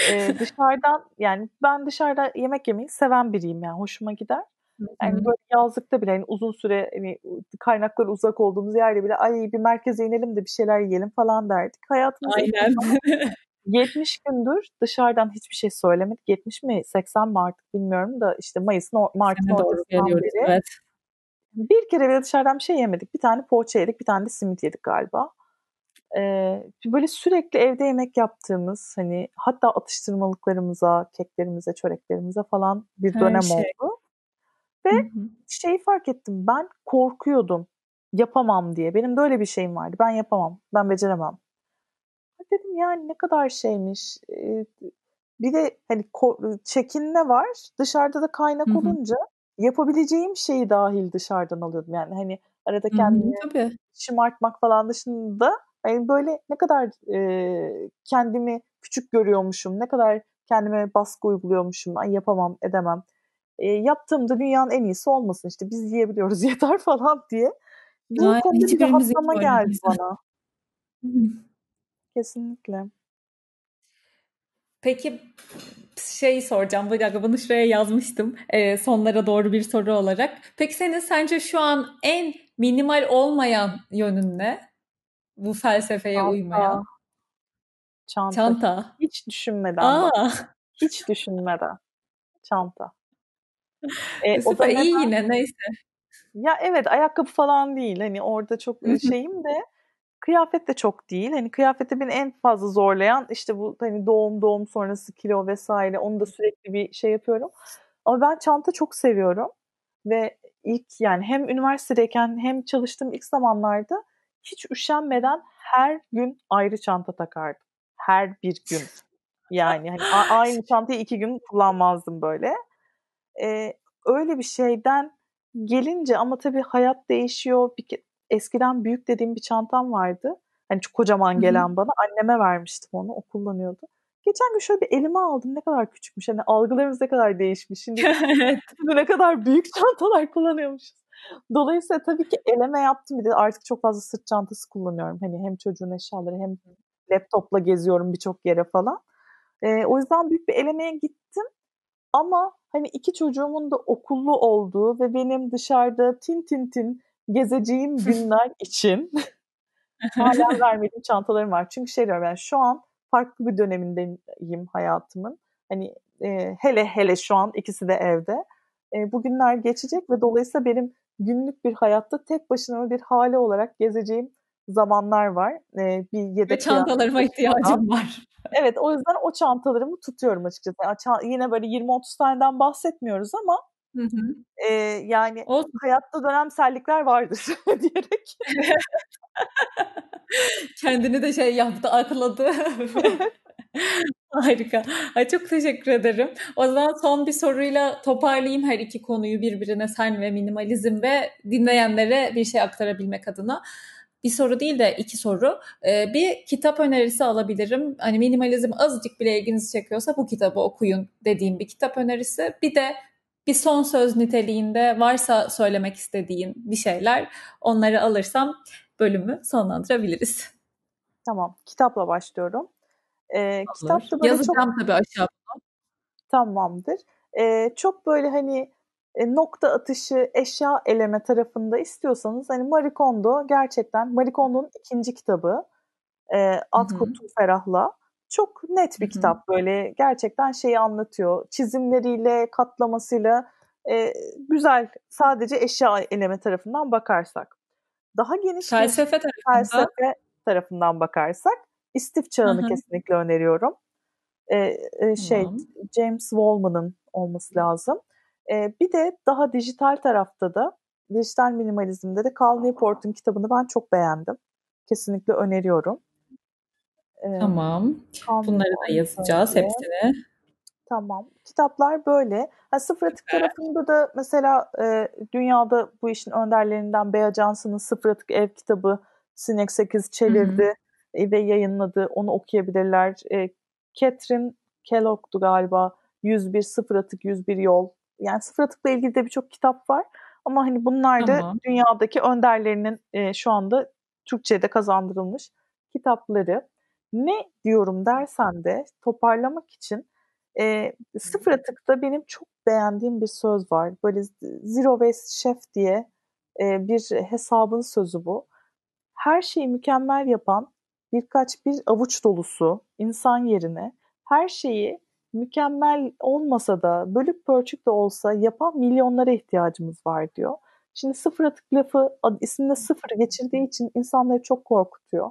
ee, dışarıdan yani ben dışarıda yemek yemeyi seven biriyim yani hoşuma gider. Yani böyle yazlıkta bile yani uzun süre hani, kaynaklar uzak olduğumuz yerde bile ay bir merkeze inelim de bir şeyler yiyelim falan derdik. Hayatımızda Aynen. 70 gündür dışarıdan hiçbir şey söylemedik. 70 mi 80 mi artık bilmiyorum da işte Mayıs'ın Mart'ın ortasından beri. Evet. Bir kere bile dışarıdan bir şey yemedik. Bir tane poğaça yedik, bir tane de simit yedik galiba. Ee, böyle sürekli evde yemek yaptığımız hani hatta atıştırmalıklarımıza, keklerimize, çöreklerimize falan bir Her dönem şey. oldu. Ve hı hı. şeyi fark ettim. Ben korkuyordum. Yapamam diye. Benim böyle bir şeyim vardı. Ben yapamam. Ben beceremem. Dedim yani ne kadar şeymiş. bir de hani çekinme var. Dışarıda da kaynak hı hı. olunca yapabileceğim şeyi dahil dışarıdan alıyordum. Yani hani arada kendimi hı hı, şımartmak falan dışında yani böyle ne kadar e, kendimi küçük görüyormuşum, ne kadar kendime baskı uyguluyormuşum, ay yapamam, edemem e, yaptığımda dünyanın en iyisi olmasın işte biz yiyebiliyoruz yeter falan diye. Bu Aynen, konuda bir rahatlama geldi bana. Kesinlikle. Peki şey soracağım. Bir dakika bunu şuraya yazmıştım. E, sonlara doğru bir soru olarak. Peki senin sence şu an en minimal olmayan yönün ne? Bu felsefeye Çanta. uymayan. Çanta. Çanta. Hiç düşünmeden. Aa. Hiç düşünmeden. Çanta. E, o da iyi yine neyse. Ya evet ayakkabı falan değil. Hani orada çok şeyim de kıyafet de çok değil. Hani kıyafette beni en fazla zorlayan işte bu hani doğum doğum sonrası kilo vesaire onu da sürekli bir şey yapıyorum. Ama ben çanta çok seviyorum ve ilk yani hem üniversitedeyken hem çalıştığım ilk zamanlarda hiç üşenmeden her gün ayrı çanta takardım. Her bir gün. Yani hani aynı çantayı iki gün kullanmazdım böyle. E, öyle bir şeyden gelince ama tabii hayat değişiyor. Bir, eskiden büyük dediğim bir çantam vardı. Hani çok kocaman gelen Hı-hı. bana. Anneme vermiştim onu. O kullanıyordu. Geçen gün şöyle bir elime aldım. Ne kadar küçükmüş. Hani algılarımız ne kadar değişmiş. Şimdi ne kadar büyük çantalar kullanıyormuşuz. Dolayısıyla tabii ki eleme yaptım. Bir de artık çok fazla sırt çantası kullanıyorum. Hani hem çocuğun eşyaları hem laptopla geziyorum birçok yere falan. Ee, o yüzden büyük bir elemeye gittim. Ama hani iki çocuğumun da okullu olduğu ve benim dışarıda tin tin tin gezeceğim günler için hala vermediğim çantalarım var. Çünkü şey diyorum yani şu an farklı bir dönemindeyim hayatımın. Hani e, hele hele şu an ikisi de evde. E, bu günler geçecek ve dolayısıyla benim günlük bir hayatta tek başına bir hale olarak gezeceğim zamanlar var. E, bir yedek ve çantalarıma ihtiyacım var. Evet o yüzden o çantalarımı tutuyorum açıkçası. Yani yine böyle 20-30 taneden bahsetmiyoruz ama Hı hı. E, yani Olsun. hayatta dönemsellikler vardır diyerek. kendini de şey yaptı, akladı. Harika. Ay çok teşekkür ederim. O zaman son bir soruyla toparlayayım her iki konuyu birbirine sen ve minimalizm ve dinleyenlere bir şey aktarabilmek adına. Bir soru değil de iki soru. Ee, bir kitap önerisi alabilirim. Hani minimalizm azıcık bile ilginizi çekiyorsa bu kitabı okuyun dediğim bir kitap önerisi. Bir de bir son söz niteliğinde varsa söylemek istediğin bir şeyler onları alırsam bölümü sonlandırabiliriz. Tamam. Kitapla başlıyorum. Ee, kitapta böyle Yazacağım çok... tabii aşağıda. Tamamdır. Ee, çok böyle hani e, nokta atışı eşya eleme tarafında istiyorsanız hani Marie Kondo gerçekten Marie Kondo'nun ikinci kitabı e, At Kutu Ferah'la çok net bir Hı-hı. kitap böyle gerçekten şeyi anlatıyor çizimleriyle katlamasıyla e, güzel sadece eşya eleme tarafından bakarsak daha geniş felsefe tarafından. felsefe tarafından bakarsak istif çağını Hı-hı. kesinlikle öneriyorum e, e, şey tamam. James Wallman'ın olması lazım. E, bir de daha dijital tarafta da dijital minimalizmde de Cal Newport'un kitabını ben çok beğendim. Kesinlikle öneriyorum. E, tamam. Cal Bunları da yazacağız böyle. hepsini. Tamam. Kitaplar böyle. Ha, sıfır atık evet. tarafında da mesela e, dünyada bu işin önderlerinden Bea Johnson'ın Sıfır Atık Ev kitabı Sinek 8 çevirdi Hı-hı. E, ve yayınladı. Onu okuyabilirler. E, Catherine Kellogg'du galiba. 101 Sıfır Atık 101 Yol. Yani sıfır atıkla ilgili de birçok kitap var. Ama hani bunlar da tamam. dünyadaki önderlerinin e, şu anda Türkçe'de kazandırılmış kitapları. Ne diyorum dersen de toparlamak için e, sıfır atıkta benim çok beğendiğim bir söz var. Böyle Zero Waste Chef diye e, bir hesabın sözü bu. Her şeyi mükemmel yapan birkaç bir avuç dolusu insan yerine her şeyi mükemmel olmasa da bölük pörçük de olsa yapan milyonlara ihtiyacımız var diyor. Şimdi sıfır atık lafı isminde sıfır geçirdiği için insanları çok korkutuyor.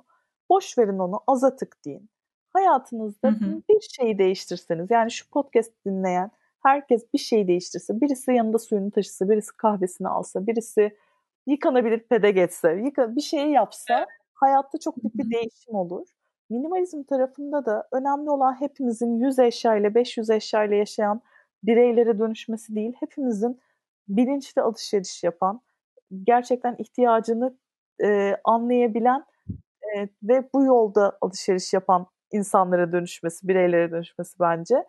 Boş verin onu az atık deyin. Hayatınızda hı hı. bir şeyi değiştirseniz yani şu podcast dinleyen herkes bir şey değiştirse, birisi yanında suyunu taşısa, birisi kahvesini alsa, birisi yıkanabilir pede geçse, yıka, bir şey yapsa hayatta çok büyük bir değişim olur. Minimalizm tarafında da önemli olan hepimizin 100 eşya ile 500 eşya ile yaşayan bireylere dönüşmesi değil, hepimizin bilinçli alışveriş yapan, gerçekten ihtiyacını e, anlayabilen e, ve bu yolda alışveriş yapan insanlara dönüşmesi, bireylere dönüşmesi bence.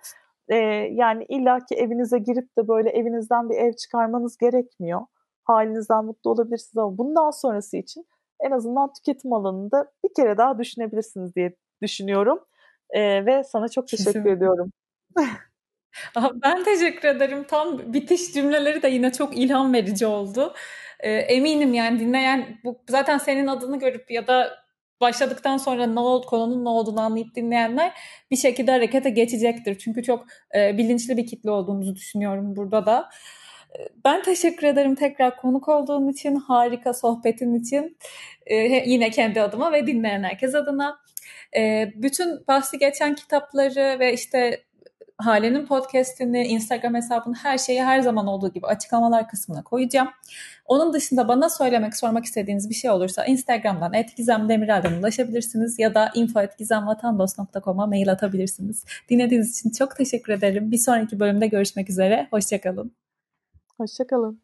E, yani illaki evinize girip de böyle evinizden bir ev çıkarmanız gerekmiyor. Halinizden mutlu olabilirsiniz ama bundan sonrası için en azından tüketim alanında bir kere daha düşünebilirsiniz diye düşünüyorum. E, ve sana çok teşekkür Kesinlikle. ediyorum. ben teşekkür ederim. Tam bitiş cümleleri de yine çok ilham verici oldu. E, eminim yani dinleyen bu zaten senin adını görüp ya da başladıktan sonra ne oldu, konunun ne olduğunu anlayıp dinleyenler bir şekilde harekete geçecektir. Çünkü çok e, bilinçli bir kitle olduğumuzu düşünüyorum burada da. Ben teşekkür ederim tekrar konuk olduğun için, harika sohbetin için. Ee, yine kendi adıma ve dinleyen herkes adına. Ee, bütün bahsi geçen kitapları ve işte Hale'nin podcastini, Instagram hesabını her şeyi her zaman olduğu gibi açıklamalar kısmına koyacağım. Onun dışında bana söylemek, sormak istediğiniz bir şey olursa Instagram'dan etkizemdemirel'den ulaşabilirsiniz ya da info.gizemvatandos.com'a mail atabilirsiniz. Dinlediğiniz için çok teşekkür ederim. Bir sonraki bölümde görüşmek üzere. Hoşçakalın. Hoşçakalın.